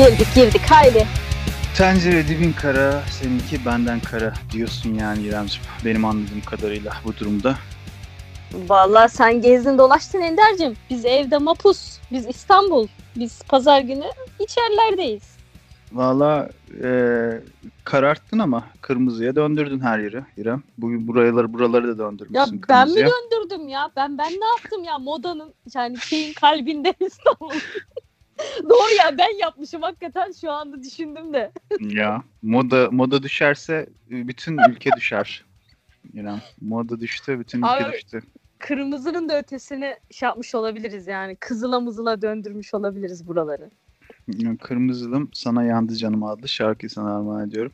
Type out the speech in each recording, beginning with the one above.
Girdik girdik haydi. Tencere dibin kara, seninki benden kara diyorsun yani İremciğim. Benim anladığım kadarıyla bu durumda. Vallahi sen gezdin dolaştın Ender'cim. Biz evde mapus. Biz İstanbul. Biz pazar günü içerilerdeyiz. Valla e, kararttın ama kırmızıya döndürdün her yeri İrem. Bu buraları buraları da Ya döndürmüşsün ben mi döndürdüm ya? Ben ben ne yaptım ya? Modanın yani şeyin kalbinde İstanbul. Doğru ya ben yapmışım hakikaten şu anda düşündüm de. ya moda moda düşerse bütün ülke düşer. İrem moda düştü bütün ülke Abi- düştü. Kırmızının da ötesini şey yapmış olabiliriz yani. Kızıla mızıla döndürmüş olabiliriz buraları. Kırmızılım sana yandı canım adlı şarkıyı sana armağan ediyorum.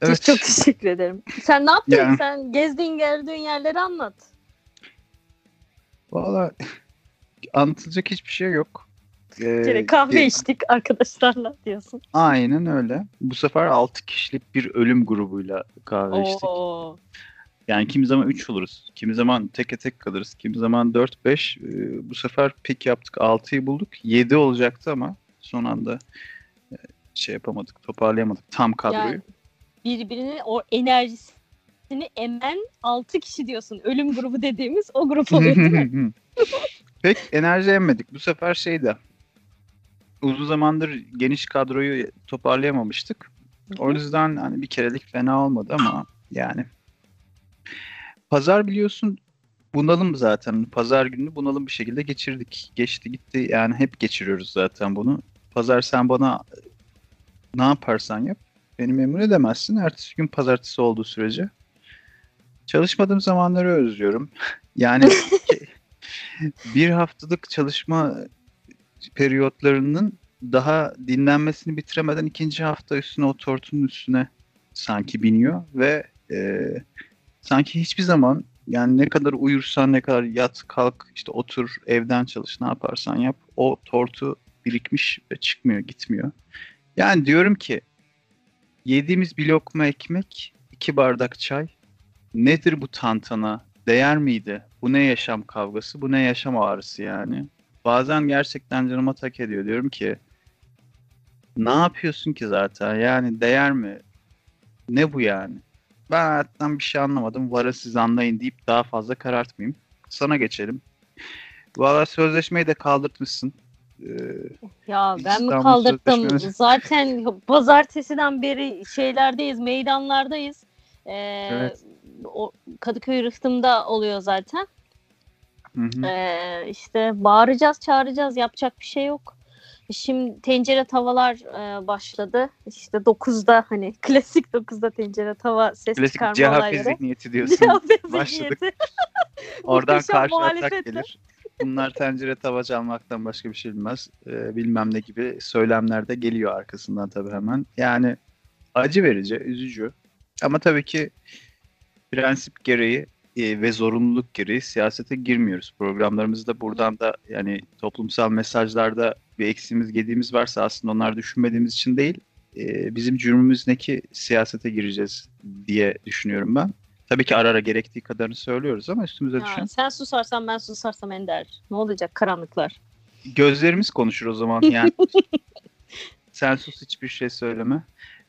Evet. Çok teşekkür ederim. Sen ne yaptın? Yani- Sen gezdiğin geldiğin yerleri anlat. Valla anlatılacak hiçbir şey yok. Gene kahve e, içtik arkadaşlarla diyorsun. Aynen öyle. Bu sefer 6 kişilik bir ölüm grubuyla kahve içtik. Oo. Yani kimi zaman 3 oluruz. Kimi zaman teke tek kalırız. Kimi zaman 4-5. Ee, bu sefer pik yaptık. 6'yı bulduk. 7 olacaktı ama son anda e, şey yapamadık. Toparlayamadık tam kadroyu. Yani birbirinin o enerjisini emen 6 kişi diyorsun. Ölüm grubu dediğimiz o grup oluyor değil mi? Pek enerji emmedik. Bu sefer şeyde uzun zamandır geniş kadroyu toparlayamamıştık. O yüzden hani bir kerelik fena olmadı ama yani pazar biliyorsun bunalım zaten. Pazar gününü bunalım bir şekilde geçirdik. Geçti gitti yani hep geçiriyoruz zaten bunu. Pazar sen bana ne yaparsan yap beni memnun edemezsin. Ertesi gün pazartesi olduğu sürece. Çalışmadığım zamanları özlüyorum. Yani bir haftalık çalışma periyotlarının daha dinlenmesini bitiremeden ikinci hafta üstüne o tortunun üstüne sanki biniyor ve e, sanki hiçbir zaman yani ne kadar uyursan ne kadar yat kalk işte otur evden çalış ne yaparsan yap o tortu birikmiş ve çıkmıyor gitmiyor. Yani diyorum ki yediğimiz bir lokma ekmek iki bardak çay nedir bu tantana değer miydi? Bu ne yaşam kavgası, bu ne yaşam ağrısı yani. Bazen gerçekten canıma tak ediyor. Diyorum ki ne yapıyorsun ki zaten? Yani değer mi? Ne bu yani? Ben hayattan bir şey anlamadım. Varı siz anlayın deyip daha fazla karartmayayım. Sana geçelim. Valla sözleşmeyi de kaldırtmışsın. Ee, Ya ben mi İstanbul kaldırttım? Sözleşmesi. Zaten pazartesiden beri şeylerdeyiz, meydanlardayız. Ee, Evet. O Kadıköy rıhtımda oluyor zaten. Hı hı. Ee, işte bağıracağız, çağıracağız. Yapacak bir şey yok. Şimdi tencere tavalar e, başladı. İşte 9'da hani klasik 9'da tencere tava ses Klasik çıkarma CHP olayları. zihniyeti diyorsun. CHP Başladık. Oradan karşı atak muhalefetle. gelir. Bunlar tencere tava çalmaktan başka bir şey bilmez. Ee, bilmem ne gibi söylemler de geliyor arkasından tabii hemen. Yani acı verici, üzücü. Ama tabii ki prensip gereği e, ve zorunluluk gereği siyasete girmiyoruz. Programlarımızda buradan da yani toplumsal mesajlarda bir eksiğimiz, gediğimiz varsa aslında onlar düşünmediğimiz için değil, e, bizim cürmümüz ne ki siyasete gireceğiz diye düşünüyorum ben. Tabii ki ara ara gerektiği kadarını söylüyoruz ama üstümüze düşen sen susarsan ben susarsam Ender. Ne olacak karanlıklar? gözlerimiz konuşur o zaman yani. Sen sus hiçbir şey söyleme.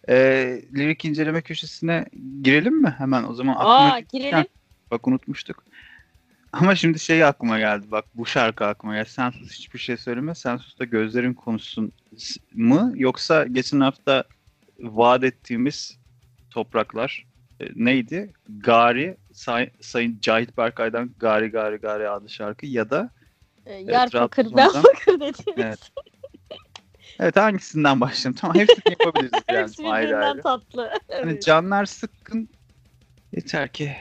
Ee, lirik inceleme köşesine girelim mi hemen o zaman? Aa girelim. Bak unutmuştuk. Ama şimdi şey aklıma geldi bak bu şarkı aklıma geldi. Sen sus hiçbir şey söyleme. Sen sus da gözlerin konuşsun mı? Yoksa geçen hafta vaat ettiğimiz topraklar e, neydi? Gari Say- Sayın Cahit Berkay'dan Gari Gari Gari adlı şarkı ya da Ee, Yer fakir ben fakir dediğimiz. Evet. Evet hangisinden başlayalım? Tamam hepsini yapabiliriz yani Hepsi birbirinden ayrı. tatlı. Hani Evet. canlar sıkkın yeter ki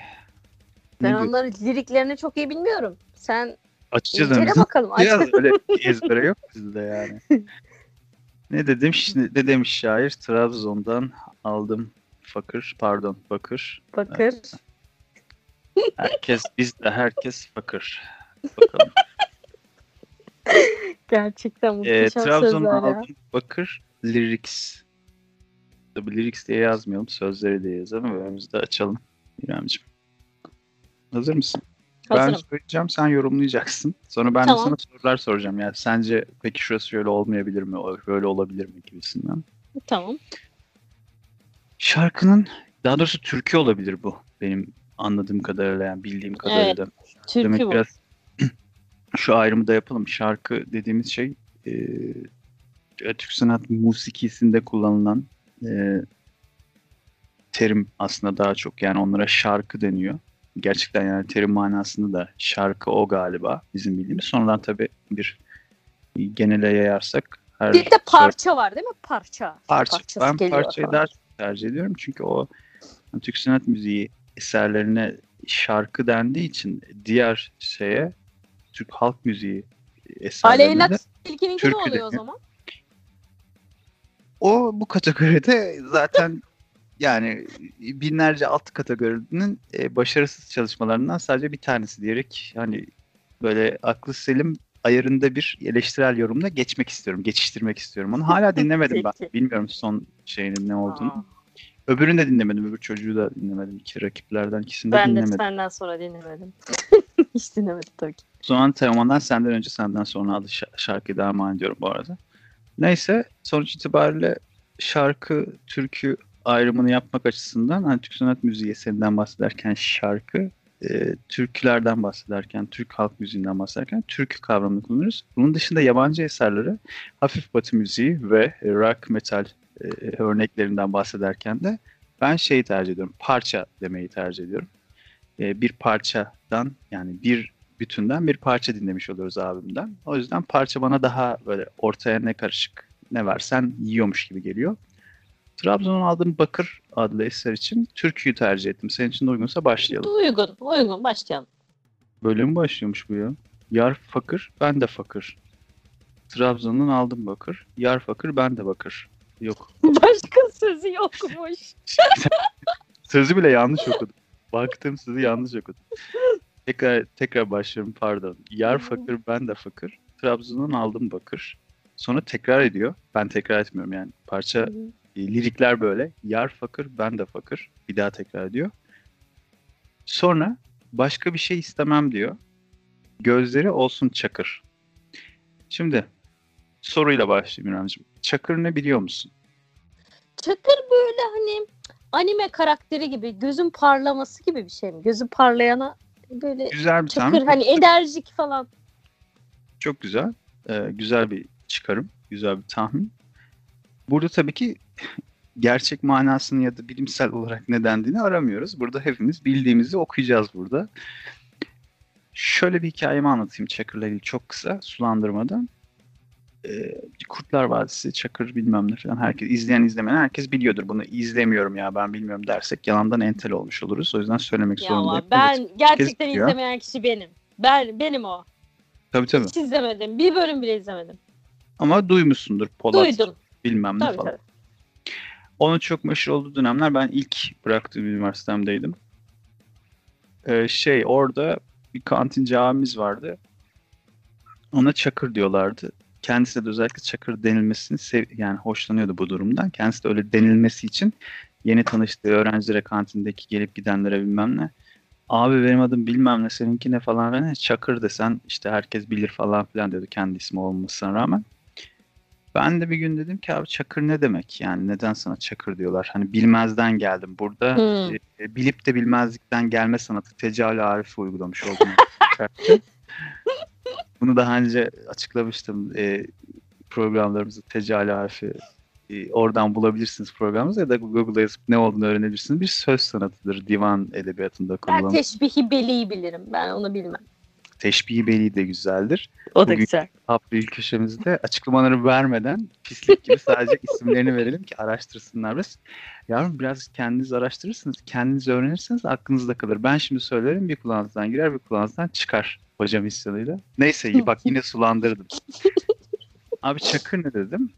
Ben ne onların liriklerini çok iyi bilmiyorum. Sen açacağız incele önümüzü. bakalım. Aç. Biraz öyle ezbere yok bizde yani. ne dedim? Ne demiş şair? Trabzon'dan aldım fakir, pardon bakır. Bakır. Herkes bizde herkes fakir. Bakalım. Gerçekten Ee, muhteşem Trabzon'dan sözler ya. aldım bakır lyrics. Tabii lyrics diye yazmayalım. Sözleri diye yazalım. Önümüzde açalım. İremciğim. Hazır mısın? Ben Hazırım. söyleyeceğim sen yorumlayacaksın. Sonra ben Tamam. de sana sorular soracağım. Yani sence peki şurası şöyle olmayabilir mi? Böyle olabilir mi gibisinden. Tamam. Şarkının daha doğrusu türkü olabilir bu. Benim anladığım kadarıyla yani bildiğim kadarıyla. Türkü Demek bu. biraz şu ayrımı da yapalım. Şarkı dediğimiz şey e, Türk sanat musikisinde kullanılan e, terim aslında daha çok. Yani onlara şarkı deniyor. Gerçekten yani terim manasında da şarkı o galiba bizim bildiğimiz. Sonradan tabii bir genele yayarsak her Bir de parça var değil mi? Parça. Parça. Parçası Ben parçayı falan. daha çok tercih ediyorum çünkü o Türk sanat müziği eserlerine şarkı dendiği için diğer şeye Türk halk müziği eserlerine Aleyna de Tilki'ninki ne oluyor o zaman? o bu kategoride zaten yani binlerce alt kategorinin e, başarısız çalışmalarından sadece bir tanesi diyerek hani böyle aklı selim ayarında bir eleştirel yorumla geçmek istiyorum, geçiştirmek istiyorum. Onu hala dinlemedim ben. Bilmiyorum son şeyinin ne olduğunu. Aa, Öbürünü de dinlemedim. Öbür çocuğu da dinlemedim. İki rakiplerden ikisini de ben de dinlemedim. senden sonra dinlemedim. Hiç dinlemedim tabii ki. O zaman Teoman'dan senden önce senden sonra adlı şa- şarkıyı armağan ediyorum bu arada. Neyse sonuç itibariyle şarkı, türkü ayrımını yapmak açısından hani Türk sanat müziği eserinden bahsederken şarkı, e, türkülerden bahsederken, Türk halk müziğinden bahsederken türkü kavramını kullanırız. Bunun dışında yabancı eserleri hafif batı müziği ve rock metal e, örneklerinden bahsederken de ben şeyi tercih ediyorum. Parça demeyi tercih ediyorum. E, bir parçadan yani bir bütünden bir parça dinlemiş oluyoruz abimden. O yüzden parça bana daha böyle ortaya ne karışık ne versen yiyormuş gibi geliyor. Trabzon'un aldığım Bakır adlı eser için türküyü tercih ettim. Senin için de uygunsa başlayalım. Uygun, uygun. Başlayalım. Böyle mi başlıyormuş bu ya? Yar fakir, ben de fakir. Trabzon'un aldım bakır. Yar fakir, ben de bakır. Yok. Başka sözü yokmuş. Sözü bile yanlış okudum. Baktım sözü yanlış okudum. Tekrar tekrar başlıyorum pardon. Yar fakir ben de fakir. Trabzon'dan aldım bakır. Sonra tekrar ediyor. Ben tekrar etmiyorum yani. Parça e, lirikler böyle. Yar fakir ben de fakir. Bir daha tekrar ediyor. Sonra başka bir şey istemem diyor. Gözleri olsun çakır. Şimdi soruyla başlayayım İremciğim. Çakır ne biliyor musun? Çakır böyle hani anime karakteri gibi gözün parlaması gibi bir şey mi? Gözü parlayana böyle Güzel bir çakır tahmin. hani enerjik falan. Çok güzel. Ee, güzel bir çıkarım. Güzel bir tahmin. Burada tabii ki gerçek manasını ya da bilimsel olarak ne dendiğini aramıyoruz. Burada hepimiz bildiğimizi okuyacağız burada. Şöyle bir hikayemi anlatayım Çakır'la ilgili çok kısa sulandırmadan. Ee, Kurtlar Vadisi, Çakır bilmem ne falan herkes izleyen izlemeyen herkes biliyordur bunu. izlemiyorum ya ben bilmiyorum dersek yalandan entel olmuş oluruz. O yüzden söylemek Ya zorundayım. ben Evet. gerçekten izlemeyen kişi benim. Ben benim o. Tabii tabii. Hiç izlemedim. Bir bölüm bile izlemedim. Ama duymuşsundur Polat Duydum. bilmem ne Tabii falan. tabii. Onun çok meşhur olduğu dönemler ben ilk bıraktığım üniversitemdeydim. Ee, şey orada bir kantinci abimiz vardı. Ona Çakır diyorlardı. Kendisine de özellikle Çakır denilmesini sev yani hoşlanıyordu bu durumdan. Kendisi de öyle denilmesi için yeni tanıştığı öğrencilere kantindeki gelip gidenlere bilmem ne. Abi benim adım bilmem ne seninki ne falan filan. Çakır desen işte herkes bilir falan filan diyordu kendi ismi olmasına rağmen. Ben de bir gün dedim ki abi Çakır ne demek? Yani neden sana Çakır diyorlar? Hani bilmezden geldim. Burada Hmm. e, bilip de bilmezlikten gelme sanatı tecali arifi uygulamış oldum. Bunu daha önce açıklamıştım e, programlarımızda tecali arifi e, oradan bulabilirsiniz programımızı ya da Google'a yazıp ne olduğunu öğrenebilirsiniz. Bir söz sanatıdır divan edebiyatında Ben kullanılan. teşbihi beliği bilirim. Ben onu bilmem. Teşbihi beli de güzeldir. O da Bugün- güzel. April köşemizde açıklamaları vermeden pislik gibi sadece isimlerini verelim ki araştırsınlar biz. Yavrum biraz kendiniz araştırırsınız, kendiniz öğrenirseniz aklınızda kalır. Ben şimdi söylerim bir kulağınızdan girer bir kulağınızdan çıkar hocam isyanıyla. Neyse iyi bak yine sulandırdım. Abi Çakır ne dedim?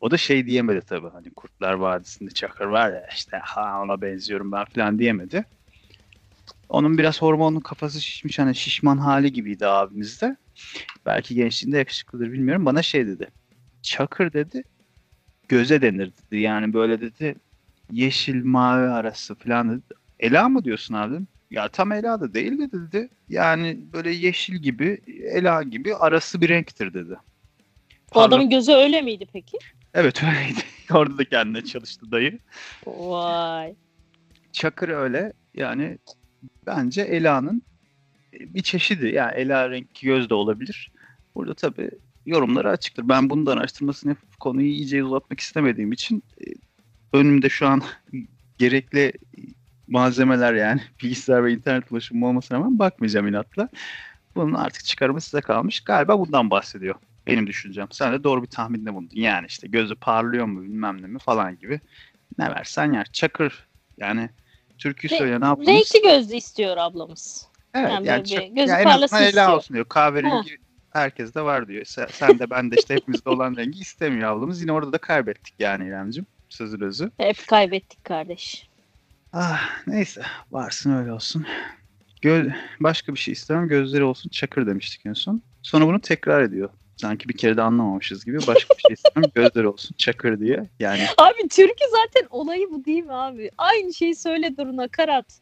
O da şey diyemedi tabii hani Kurtlar Vadisi'nde Çakır var ya işte ha ona benziyorum ben falan diyemedi. Onun biraz hormonlu kafası şişmiş hani şişman hali gibiydi abimizde. Belki gençliğinde yakışıklıdır bilmiyorum. Bana şey dedi. Çakır dedi. Göze denir dedi. Yani böyle dedi yeşil mavi arası falan dedi. Ela mı diyorsun abi? Ya tam Ela da değil de dedi. Yani böyle yeşil gibi, Ela gibi arası bir renktir dedi. O adamın gözü öyle miydi peki? Evet öyleydi. Orada da kendine çalıştı dayı. Vay. Çakır öyle. Yani bence Ela'nın bir çeşidi. Yani Ela renk göz de olabilir. Burada tabii yorumları açıktır. Ben bunu da araştırmasını konuyu iyice uzatmak istemediğim için e, önümde şu an gerekli malzemeler yani bilgisayar ve internet ulaşımı olmasına rağmen bakmayacağım inatla. Bunun artık çıkarımı size kalmış. Galiba bundan bahsediyor. Benim düşüncem. Sen de doğru bir tahminde bulundun. Yani işte gözü parlıyor mu bilmem ne mi falan gibi. Ne versen yer. Çakır yani türkü Re- söyleyen ablamız. Renkli gözlü istiyor ablamız. Evet, Yani yani, çok, gözü ya en azından istiyor. Olsun diyor. Kahverengi herkes de var diyor. Sen, sen de ben de işte hepimizde olan rengi istemiyor ablamız. Yine orada da kaybettik yani İremcim. Sözü özü. Hep kaybettik kardeş. Ah neyse varsın öyle olsun. Göl, başka bir şey istemem gözleri olsun çakır demiştik en son. Sonra bunu tekrar ediyor. Sanki bir kere de anlamamışız gibi başka bir şey istemem gözleri olsun çakır diye. Yani Abi türkü zaten olayı bu değil mi abi? Aynı şeyi söyle dur nakarat.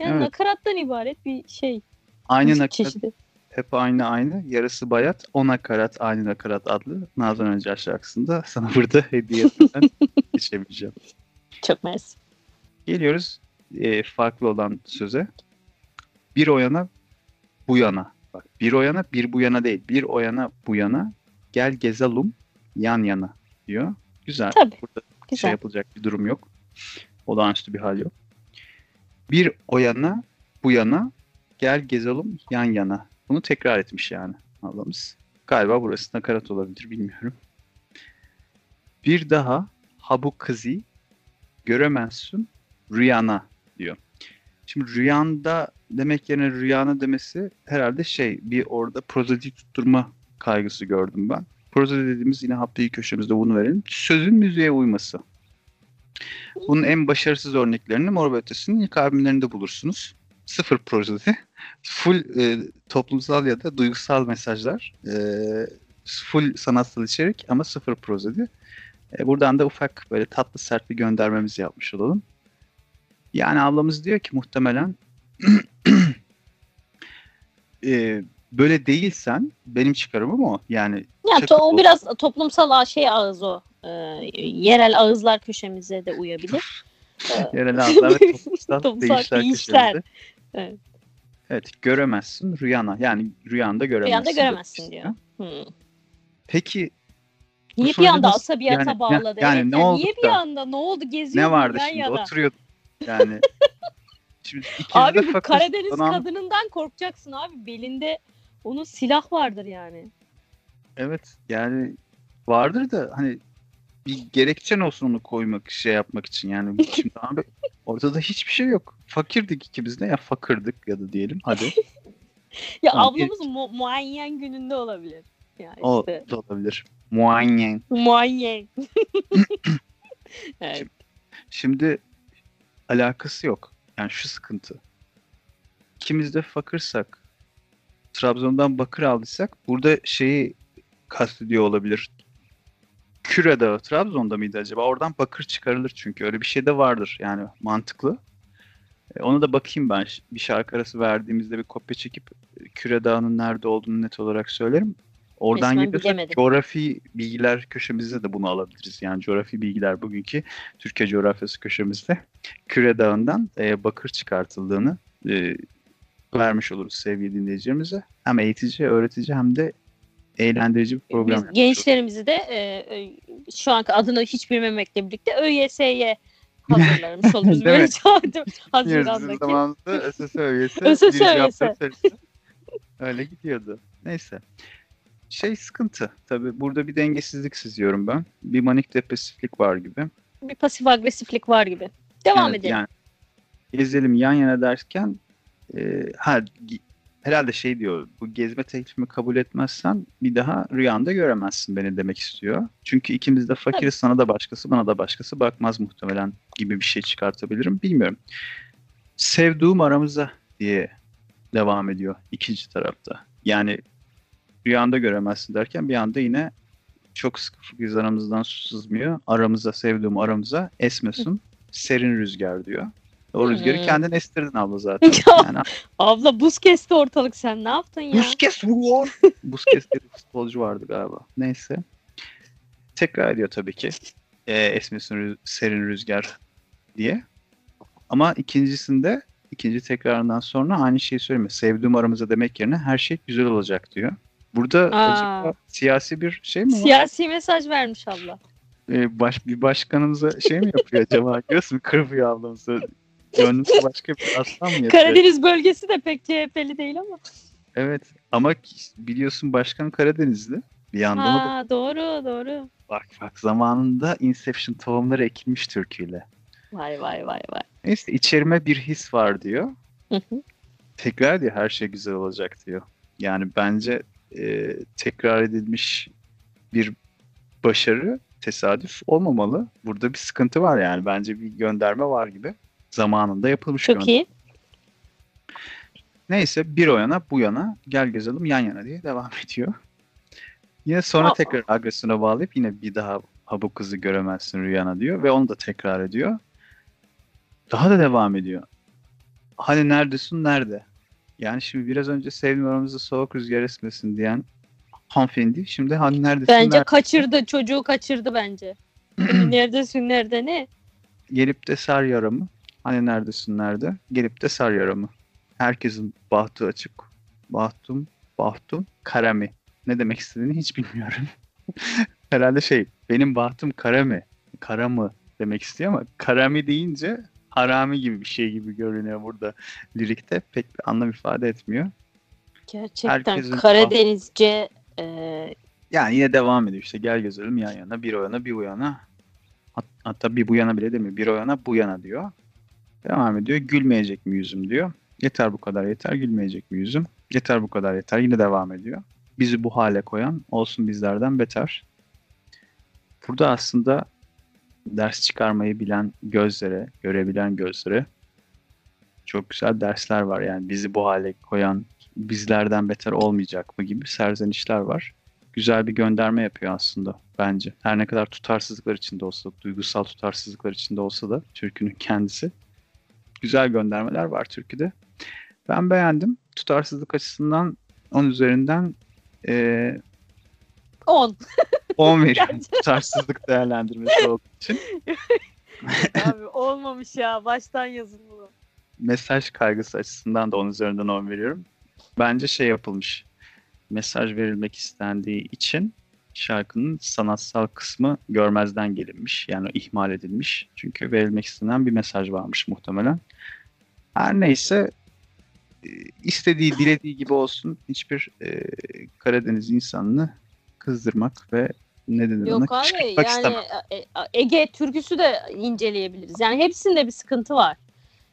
Yani Evet. nakarattan ibaret bir şey. aynı müzik nakarat çeşidi. hep aynı aynı yarısı bayat o nakarat aynı nakarat adlı Nazan Öncel şarkısında sana burada hediye etmeden geçemeyeceğim. Çok mersi. Geliyoruz e, farklı olan söze. Bir o yana bu yana. Bak bir o yana bir bu yana değil. Bir o yana bu yana gel gezalım yan yana diyor. Güzel. Tabii. Burada şey Güzel. yapılacak bir durum yok. Olağanüstü bir hal yok. Bir o yana bu yana gel gezelim yan yana. Bunu tekrar etmiş yani ablamız. Galiba burası nakarat olabilir bilmiyorum. Bir daha ha bu kızı göremezsin rüyana diyor. Şimdi rüyanda demek yerine rüyana demesi herhalde şey bir orada prozodi tutturma kaygısı gördüm ben. Prozodi dediğimiz yine hafta ilk köşemizde bunu verelim. Sözün müziğe uyması. Bunun en başarısız örneklerini Mor ve Ötesi'nin ilk albümlerinde bulursunuz. Sıfır prozodi. Full e, toplumsal ya da duygusal mesajlar. E, full sanatsal içerik ama sıfır prozodi. E, buradan da ufak böyle tatlı sert bir göndermemizi yapmış olalım. Yani ablamız diyor ki muhtemelen e, böyle değilsen benim çıkarımım o. Yani Ya to- o biraz toplumsal şey ağız o. Ee, yerel ağızlar köşemize de uyabilir. Yerel ağızlar ve toplumsal Toplumsal değişler. Evet. Evet göremezsin rüyana. Yani rüyanda göremezsin. Rüyanda göremezsin diyor. Hmm. Peki Niye bir anda asabiyata yani- bağladı? yani Evet, ne yani oldu niye bir da? anda ne oldu geziyor ne vardı şimdi yana? yani. şimdi Abi bu. Karadeniz Bana- kadınından korkacaksın abi. Belinde onun silah vardır yani. Evet yani vardır da hani bir gerekçen olsun onu koymak şey yapmak için yani şimdi abi ortada hiçbir şey yok. Fakirdik ikimiz de ya fakirdik ya da diyelim hadi. Ya Tamam, ablamızın mu- muayyen gününde olabilir. Yani O işte da olabilir. Muayyen. muayyen. evet. Şimdi alakası yok. Yani şu sıkıntı. İkimiz de fakirsak Trabzon'dan bakır aldıysak burada şeyi kastediyor olabilir. Küre Dağı Trabzon'da mıydı acaba? Oradan bakır çıkarılır çünkü. Öyle bir şey de vardır. Yani mantıklı. E, Ona da bakayım ben. Bir şarkı arası verdiğimizde bir kopya çekip e, Küre Dağı'nın nerede olduğunu net olarak söylerim. Oradan bilemedim. coğrafi bilgiler köşemizde de bunu alabiliriz. Yani coğrafi bilgiler bugünkü Türkiye coğrafyası köşemizde Küre Dağı'ndan e, bakır çıkartıldığını e, vermiş oluruz sevgili dinleyicilerimize. Hem eğitici, öğretici hem de eğlendirici bir program. Biz gençlerimizi de e, e, şu anki adını hiç bilmemekle birlikte ÖYS'ye hazırlamış oluruz. Değil Böyle mi? çağırdım Haziran'daki. zamanımızda ÖSS üyesi. ÖSS serisi. Öyle gidiyordu. Neyse. Şey sıkıntı. Tabii burada bir dengesizlik seziyorum ben. Bir manik depresiflik var gibi. Bir pasif agresiflik var gibi. Devam Evet, edelim. Yani gezelim yan yana derken e, ha herhalde şey diyor bu gezme teklifimi kabul etmezsen bir daha rüyanda göremezsin beni demek istiyor. Çünkü ikimiz de fakiriz sana da başkası bana da başkası bakmaz muhtemelen gibi bir şey çıkartabilirim bilmiyorum. Sevduğum aramıza diye devam ediyor ikinci tarafta. Yani rüyanda göremezsin derken bir anda yine çok sıkı fıkıyız aramızdan su sızmıyor. Aramıza sevdiğim aramıza esmesin serin rüzgar diyor. O rüzgarı Hmm. kendin estirdin abla zaten. Yani Abla buz kesti ortalık sen ne yaptın ya? Busquets vuruyor. Busquets diye bir futbolcu vardı galiba. Neyse. Tekrar ediyor tabii ki. E, esmesin rü- serin rüzgar diye. Ama ikincisinde ikinci tekrarından sonra aynı şeyi söylemiyor. Sevdiğim aramızda demek yerine her şey güzel olacak diyor. Burada Aa. acaba siyasi bir şey mi var? Siyasi mesaj vermiş abla. Ee, baş, bir başkanımıza şey mi yapıyor acaba? Görüyorsun kırpıyor ablamızı. Gönlümüzde başka bir aslan mı yatıyor? Karadeniz bölgesi de pek CHP'li değil ama. Evet ama biliyorsun başkan Karadenizli. Bir yandan o da Ha, doğru doğru. bak bak zamanında Inception tohumları ekilmiş türküyle. Vay vay vay vay. Neyse içerime bir his var diyor. Hı hı. Tekrar diyor her şey güzel olacak diyor. Yani bence e, tekrar edilmiş bir başarı tesadüf olmamalı. Burada bir sıkıntı var yani. Bence bir gönderme var gibi. Zamanında yapılmış Çok gönderme. iyi. Neyse bir o yana bu yana gel gezelim yan yana diye devam ediyor. Yine sonra Aa. tekrar agresyona bağlayıp yine bir daha ha bu kızı göremezsin rüyana diyor ve onu da tekrar ediyor. Daha da devam ediyor. Hani neredesin nerede? Yani şimdi biraz önce sevdiğim aramızda soğuk rüzgar esmesin diyen hanımefendi şimdi hani neredesin Bence nerede? kaçırdı. Çocuğu kaçırdı bence. Neredesin nerede ne? Gelip de sar yaramı. Hani neredesin nerede? Gelip de sar yaramı. Herkesin bahtı açık. Bahtum, bahtum, karami. Ne demek istediğini hiç bilmiyorum. Herhalde şey, benim bahtım kara mı? Kara mı demek istiyor ama karami deyince harami gibi bir şey gibi görünüyor burada lirikte. Pek bir anlam ifade etmiyor. Gerçekten Herkesin- Karadenizce e, Yani yine devam ediyor işte gel gezelim yan yana bir o yana bir bu yana Hat- hatta bir bu yana bile demiyor bir o yana bu yana diyor. Devam ediyor gülmeyecek mi yüzüm diyor. Yeter bu kadar yeter gülmeyecek mi yüzüm. Yeter bu kadar yeter yine devam ediyor. Bizi bu hale koyan olsun bizlerden beter. Burada aslında ders çıkarmayı bilen gözlere, görebilen gözlere çok güzel dersler var. Yani bizi bu hale koyan bizlerden beter olmayacak mı gibi serzenişler var güzel bir gönderme yapıyor aslında bence. Her ne kadar tutarsızlıklar içinde olsa, duygusal tutarsızlıklar içinde olsa da türkünün kendisi. Güzel göndermeler var türküde. Ben beğendim. Tutarsızlık açısından 10 üzerinden 10. 10 veriyorum. tutarsızlık değerlendirmesi olduğu için. Abi olmamış ya. Baştan yazın bunu. Mesaj kaygısı açısından da 10 üzerinden 10 veriyorum. Bence şey yapılmış. Mesaj verilmek istendiği için şarkının sanatsal kısmı görmezden gelinmiş. Yani ihmal edilmiş. Çünkü verilmek istenen bir mesaj varmış muhtemelen. Her neyse e, istediği, dilediği gibi olsun. Hiçbir e, Karadeniz insanını kızdırmak ve ne denir ona Yok abi kışkırtmak yani istemem. Ege türküsü de inceleyebiliriz. Yani hepsinde bir sıkıntı var.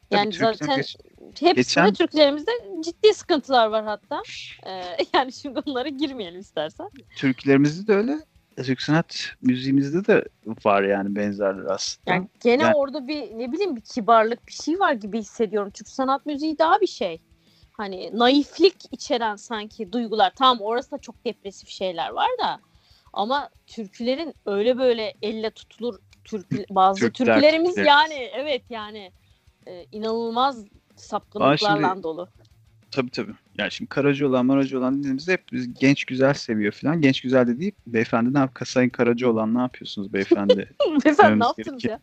Tabii Yani Türk'ten zaten geç- hepsinde geçen- Türklerimizde ciddi sıkıntılar var hatta. Ee, yani şimdi onlara girmeyelim istersen. türkülerimizde de öyle. Türk sanat müziğimizde de var yani benzerler aslında. Yani gene Yani- orada bir ne bileyim bir kibarlık bir şey var gibi hissediyorum. Çünkü sanat müziği daha bir şey. Hani naiflik içeren sanki duygular. Tamam orası da çok depresif şeyler var da. Ama türkülerin öyle böyle elle tutulur türkü, bazı Türkler, türkülerimiz Türkler. yani evet yani e, inanılmaz sapkınlıklarla şimdi- dolu. Tabii tabii. Yani şimdi Karacaoğlan, Maracaoğlan dediğimizde hep biz genç güzel seviyor falan. Genç güzel dediği beyefendi ne yap? Sayın Karacaoğlan ne yapıyorsunuz beyefendi? Beyefendi ne yaptınız ya?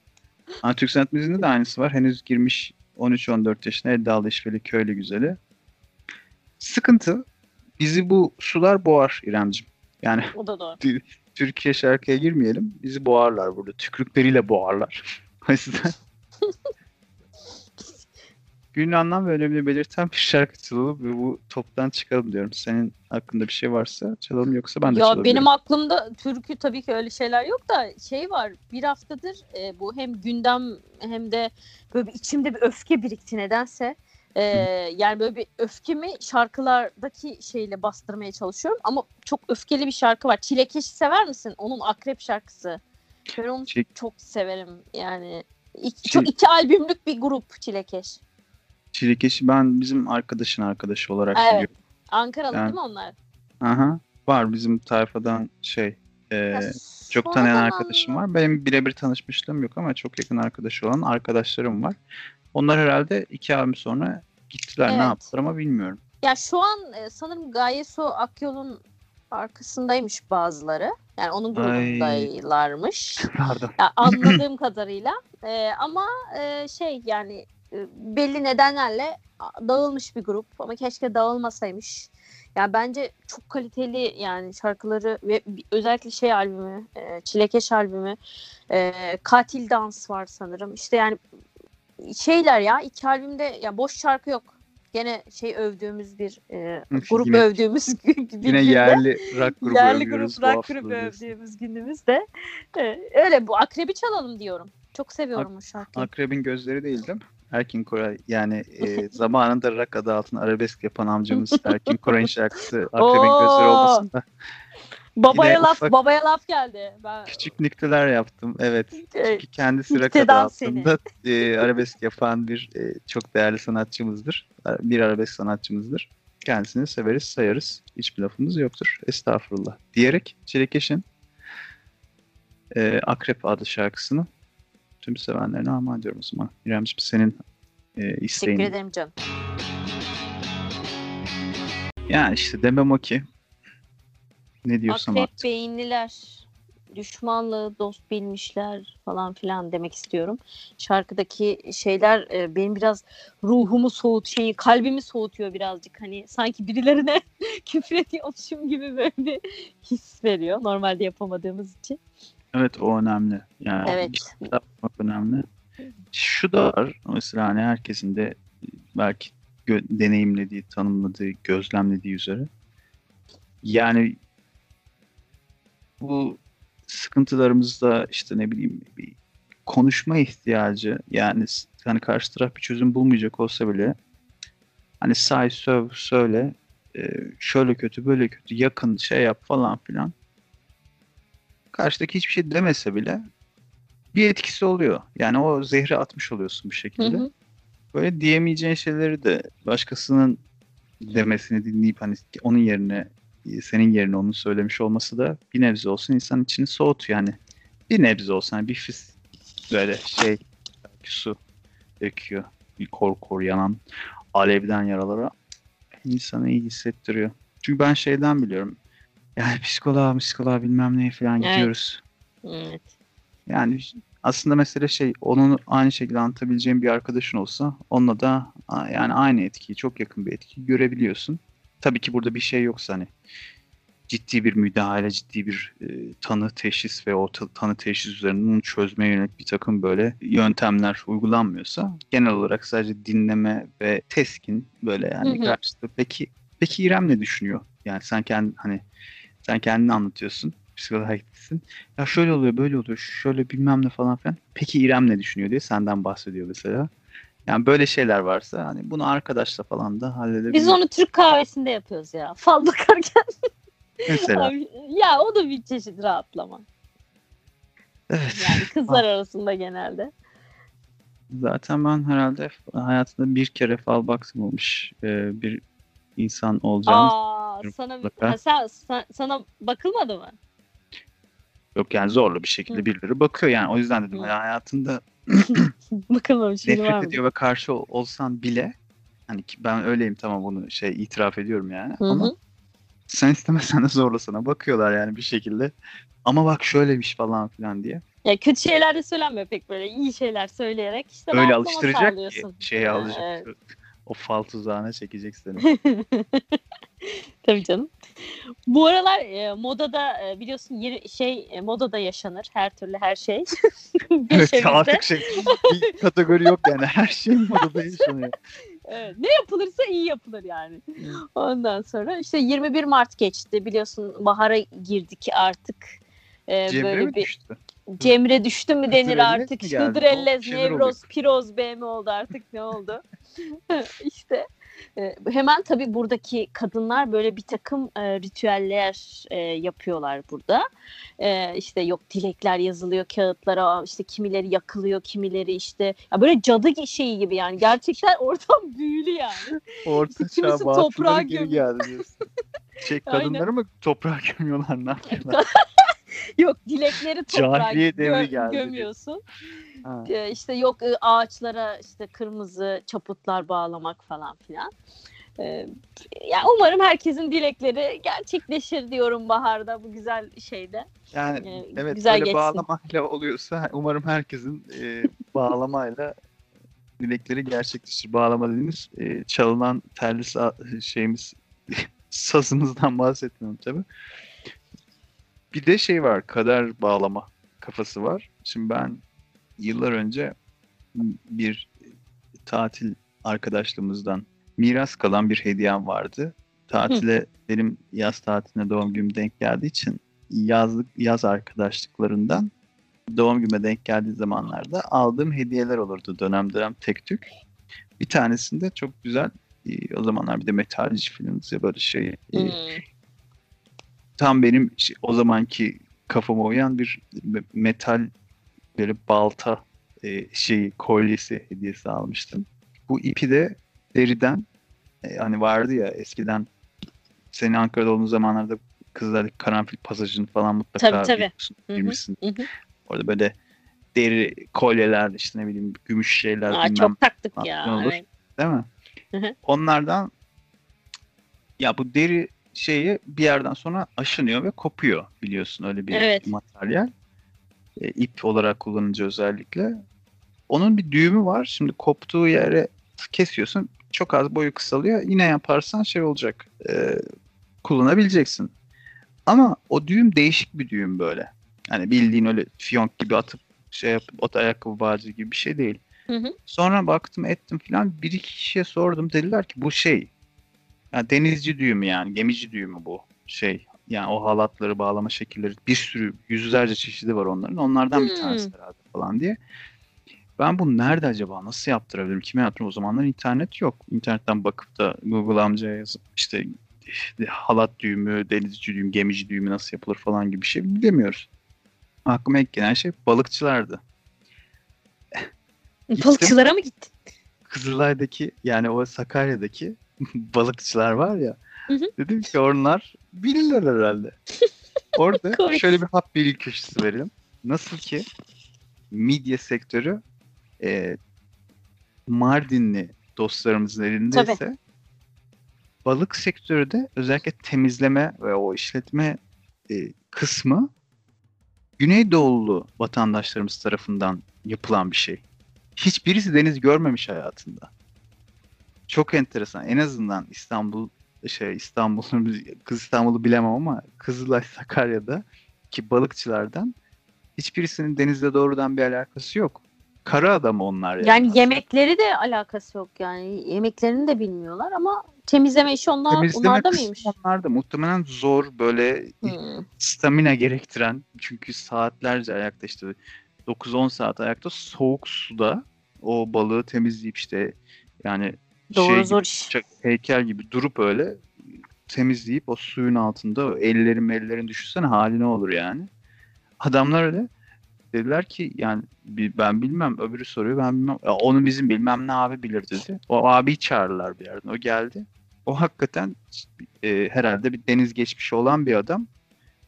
Ama Türk sanat müziğinde de aynısı var. Henüz girmiş 13-14 yaşına Eddalı İşveli Köylü Güzeli. Sıkıntı. Bizi bu sular boğar İremcim. Yani O da doğru. Türkiye şarkıya girmeyelim. Bizi boğarlar burada. Tükrükleriyle boğarlar. O yüzden günün anlam ve önemini belirten bir şarkı çalalım ve bu toptan çıkalım diyorum. Senin hakkında bir şey varsa çalalım yoksa ben de Ya benim aklımda türkü tabii ki öyle şeyler yok da şey var bir haftadır e, bu hem gündem hem de böyle bir içimde bir öfke birikti nedense. E, yani böyle bir öfkemi şarkılardaki şeyle bastırmaya çalışıyorum ama çok öfkeli bir şarkı var. Çilekeş'i sever misin? Onun Akrep şarkısı. Ben onu Çi- çok severim yani. İki, çok iki albümlük bir grup Çilekeş. Çilekeş'i ben bizim arkadaşın arkadaşı olarak Evet. biliyorum. Ankaralı Yani- değil mi onlar? Aha. Var bizim tayfadan şey e, Ya çok tanıyan arkadaşım var. Benim birebir tanışmışlığım yok ama çok yakın arkadaşı olan arkadaşlarım var. Onlar herhalde iki abim sonra gittiler ne Evet. yaptılar ama bilmiyorum. Ya şu an e, sanırım Gayesu Akyol'un arkasındaymış bazıları. Yani onun Ay. grubundaylarmış. Pardon. Ya anladığım kadarıyla. E, ama e, şey yani e, belli nedenlerle dağılmış bir grup ama keşke dağılmasaymış. Yani bence çok kaliteli yani şarkıları ve özellikle şey albümü, e, Çilekeş albümü, e, Katil Dans var sanırım. İşte yani şeyler ya iki albümde ya boş şarkı yok. Gene şey övdüğümüz bir e, grup Yine- övdüğümüz bir Yine yerli rock grubu yerli grup bu rock grubu övdüğümüz günümüzde. E, öyle bu akrebi çalalım diyorum. Çok seviyorum o şarkıyı. Akrep'in gözleri değil değil mi? Erkin Koray yani e, zamanında rock adı altında arabesk yapan amcamız Erkin Koray'ın şarkısı Akrep'in Oo. gözleri olmasın da babaya laf ufak- babaya laf geldi. Ben küçük nükteler yaptım. Evet. e, Çünkü kendisi seni. altında e, arabesk yapan bir e, çok değerli sanatçımızdır. Bir arabesk sanatçımızdır. Kendisini severiz, sayarız. Hiçbir lafımız yoktur. Estağfurullah. Diyerek Çilekeş'in e, Akrep adlı şarkısını tüm sevenlerine armağan ediyorum o zaman. İremciğim senin e, teşekkür isteğin. ederim canım. Yani işte demem o ki. Ne diyorsam Akrep artık. beyinliler düşmanlığı dost bilmişler falan filan demek istiyorum. Şarkıdaki şeyler e, benim biraz ruhumu soğut şeyi kalbimi soğutuyor birazcık hani sanki birilerine küfür ediyormuşum gibi böyle bir his veriyor normalde yapamadığımız için. Evet o önemli. Yani Evet. şey yapmak önemli. Şu da var. Mesela hani herkesin de belki gö- deneyimlediği, tanımladığı, gözlemlediği üzere. Yani bu sıkıntılarımızda işte ne bileyim bir konuşma ihtiyacı yani hani karşı taraf bir çözüm bulmayacak olsa bile hani say söv söyle e, şöyle kötü böyle kötü yakın şey yap falan filan karşıdaki hiçbir şey demese bile bir etkisi oluyor. Yani o zehri atmış oluyorsun bir Hı şekilde. hı. Böyle diyemeyeceğin şeyleri de başkasının demesini dinleyip hani onun yerine senin yerine onun söylemiş olması da bir nebze olsun insan içini soğutuyor yani. Bir nebze olsun hani bir fis böyle şey su döküyor. Bir kor kor yanan alevden yaralara insanı iyi hissettiriyor. Çünkü ben şeyden biliyorum. Yani psikoloğa, psikoloğa bilmem neye falan Evet. gidiyoruz. Evet. Yani aslında mesele şey onun aynı şekilde anlatabileceğin bir arkadaşın olsa onunla da yani aynı etkiyi çok yakın bir etkiyi görebiliyorsun. Tabii ki burada bir şey yoksa hani ciddi bir müdahale, ciddi bir e, tanı teşhis ve o ta- tanı teşhis üzerinden çözmeye yönelik bir takım böyle yöntemler uygulanmıyorsa genel olarak sadece dinleme ve teskin böyle yani karşıda. Peki peki İrem ne düşünüyor? Yani sen kendi hani sen kendini anlatıyorsun. Psikoloğa gitsin. Ya şöyle oluyor, böyle oluyor, şöyle bilmem ne falan filan. Peki İrem ne düşünüyor diye senden bahsediyor mesela. Yani böyle şeyler varsa hani bunu arkadaşla falan da halledebiliriz. Biz onu Türk kahvesinde yapıyoruz ya. Fal bakarken. Mesela. Ya o da bir çeşit rahatlama. Evet. Yani kızlar arasında genelde. Zaten ben herhalde hayatımda bir kere fal bakılmamış e, bir insan olacağım. Aa, sana ha, sen, sen- sana bakılmadı mı? Yok yani zorla bir şekilde Hı. birileri bakıyor yani. O yüzden dedim Hı. hani hayatında Bakılmamış biri var nefret mı? ediyor ve karşı ol- olsan bile hani ki ben öyleyim tamam bunu şey itiraf ediyorum yani. Hı Ama sen istemesen de zorla sana bakıyorlar yani bir şekilde. Ama bak şöylemiş falan filan diye. Ya kötü şeyler de söylenmiyor pek böyle iyi şeyler söyleyerek işte Öyle alıştıracak ki şeye alacak. evet. O fal tuzağına çekecek seni. Tabii canım. Bu aralar e, modada e, biliyorsun yeni şey e, modada yaşanır her türlü her şey. evet artık şey bir kategori yok yani her şey modada yaşanıyor. Evet, ne yapılırsa iyi yapılır yani. Ondan sonra işte 21 Mart geçti biliyorsun bahara girdik artık. Ee, Cemre böyle mi bir düştü? Cemre düştü mü denir Hıdrellez artık. şeyler Nevroz, Piroz B mi oldu artık ne oldu? işte e, hemen tabii buradaki kadınlar böyle bir takım e, ritüeller e, yapıyorlar burada. E, işte yok dilekler yazılıyor kağıtlara işte kimileri yakılıyor kimileri işte ya böyle cadı şeyi gibi yani gerçekten ortam büyülü yani. Orta Kimisi toprağa gömüyor. diyorsun. Şey Aynen. kadınları mı toprağa gömüyorlar ne yapıyorlar? Yok dilekleri toprağa gö- geldi. gömüyorsun. Ee, işte yok ağaçlara işte kırmızı çaputlar bağlamak falan filan. Ee, ya umarım herkesin dilekleri gerçekleşir diyorum baharda bu güzel şeyde. Yani Ee, evet güzel böyle geçsin. bağlamayla oluyorsa umarım herkesin e, bağlamayla dilekleri gerçekleşir. Bağlama dediğimiz e, çalınan telli sa- şeyimiz sazımızdan bahsetmiyorum tabii. Bir de şey var kader bağlama kafası var. Şimdi ben yıllar önce bir tatil arkadaşlığımızdan miras kalan bir hediyem vardı. Tatile benim yaz tatiline doğum günüm denk geldiği için yazlık yaz arkadaşlıklarından doğum günüme denk geldiği zamanlarda aldığım hediyeler olurdu dönem dönem tek tük. Bir tanesinde çok güzel e, o zamanlar bir de metalci filmimiz ya böyle şey e, Hmm. Tam benim şey- o zamanki kafama uyan bir me- metal böyle balta e, şeyi kolyesi hediyesi almıştım. Bu ipi de deriden e, hani vardı ya eskiden senin Ankara'da olduğun zamanlarda kızlardaki karanfil pasajını falan mutlaka Tabii, tabii. biliyorsun, Hı hı, bilmişsin. hı hı. Orada böyle deri kolyeler işte ne bileyim gümüş şeyler Aa, çok taktık ya. olur. evet. değil mi? Hı hı. Onlardan ya bu deri şeyi bir yerden sonra aşınıyor ve kopuyor biliyorsun öyle bir Evet. materyal. E, ip olarak kullanınca özellikle. Onun bir düğümü var. Şimdi koptuğu yere kesiyorsun. Çok az boyu kısalıyor. Yine yaparsan şey olacak. e, kullanabileceksin. Ama o düğüm değişik bir düğüm böyle. Hani bildiğin öyle fiyonk gibi atıp şey yapıp ot ayakkabı bağcı gibi bir şey değil. Hı hı. Sonra baktım ettim filan bir iki kişiye sordum dediler ki bu şey yani denizci düğümü yani gemici düğümü bu şey yani o halatları bağlama şekilleri bir sürü yüzlerce çeşidi var onların onlardan bir Hmm. tanesi herhalde falan diye. Ben bunu nerede acaba nasıl yaptırabilirim kime yaptırırım o zamanlar internet yok. İnternetten bakıp da Google amcaya yazıp işte halat düğümü, denizci düğümü, gemici düğümü nasıl yapılır falan gibi bir şey bilemiyoruz. Aklıma ilk gelen şey balıkçılardı. Balıkçılara mı gittin? Kızılay'daki yani o Sakarya'daki balıkçılar var ya. Hı hı. Dedim ki onlar bilirler herhalde. Orada şöyle bir hap bilgi köşesi verelim. Nasıl ki medya sektörü e, Mardinli dostlarımızın elindeyse balık sektörü de özellikle temizleme ve o işletme e, kısmı Güneydoğulu vatandaşlarımız tarafından yapılan bir şey. Hiçbirisi deniz görmemiş hayatında. Çok enteresan. En azından İstanbul şey İstanbul'un kız İstanbul'u bilemem ama Kızılay Sakarya'da ki balıkçılardan hiçbirisinin denizle doğrudan bir alakası yok. Kara adam onlar yani. Yani yemekleri de alakası yok yani. Yemeklerini de bilmiyorlar ama temizleme işi onlar, Temizleme onlarda mıymış? Onlarda muhtemelen zor böyle Hmm. stamina gerektiren çünkü saatlerce ayakta işte 9-10 saat ayakta soğuk suda o balığı temizleyip işte yani Doğru şey zor iş. heykel gibi durup öyle temizleyip o suyun altında ellerin ellerin düşünsene hali ne olur yani. Adamlar öyle dediler ki yani ben bilmem öbürü soruyor ben bilmem onu bizim bilmem ne abi bilir dedi. O abiyi çağırırlar bir yerden o geldi. O hakikaten e, herhalde bir deniz geçmişi olan bir adam.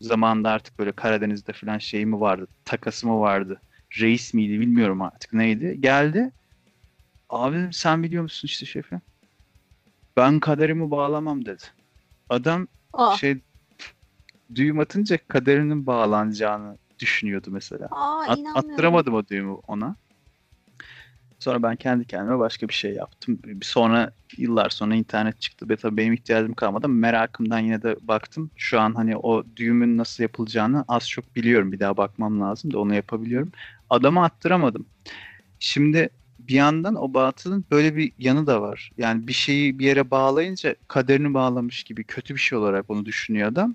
Zamanında artık böyle Karadeniz'de falan şey mi vardı, takası mı vardı, reis miydi bilmiyorum artık neydi. Geldi. Abi sen biliyor musun işte şefi? Ben kaderimi bağlamam dedi. Adam Aa, şey düğüm atınca kaderinin bağlanacağını düşünüyordu mesela. aa At- attıramadım o düğümü ona. Sonra ben kendi kendime başka bir şey yaptım. Sonra yıllar sonra internet çıktı. Ve tabii benim ihtiyacım kalmadı merakımdan yine de baktım. Şu an hani o düğümün nasıl yapılacağını az çok biliyorum. Bir daha bakmam lazım da onu yapabiliyorum. Adama attıramadım. Şimdi bir yandan o batılın böyle bir yanı da var. Yani bir şeyi bir yere bağlayınca kaderini bağlamış gibi kötü bir şey olarak onu düşünüyor adam.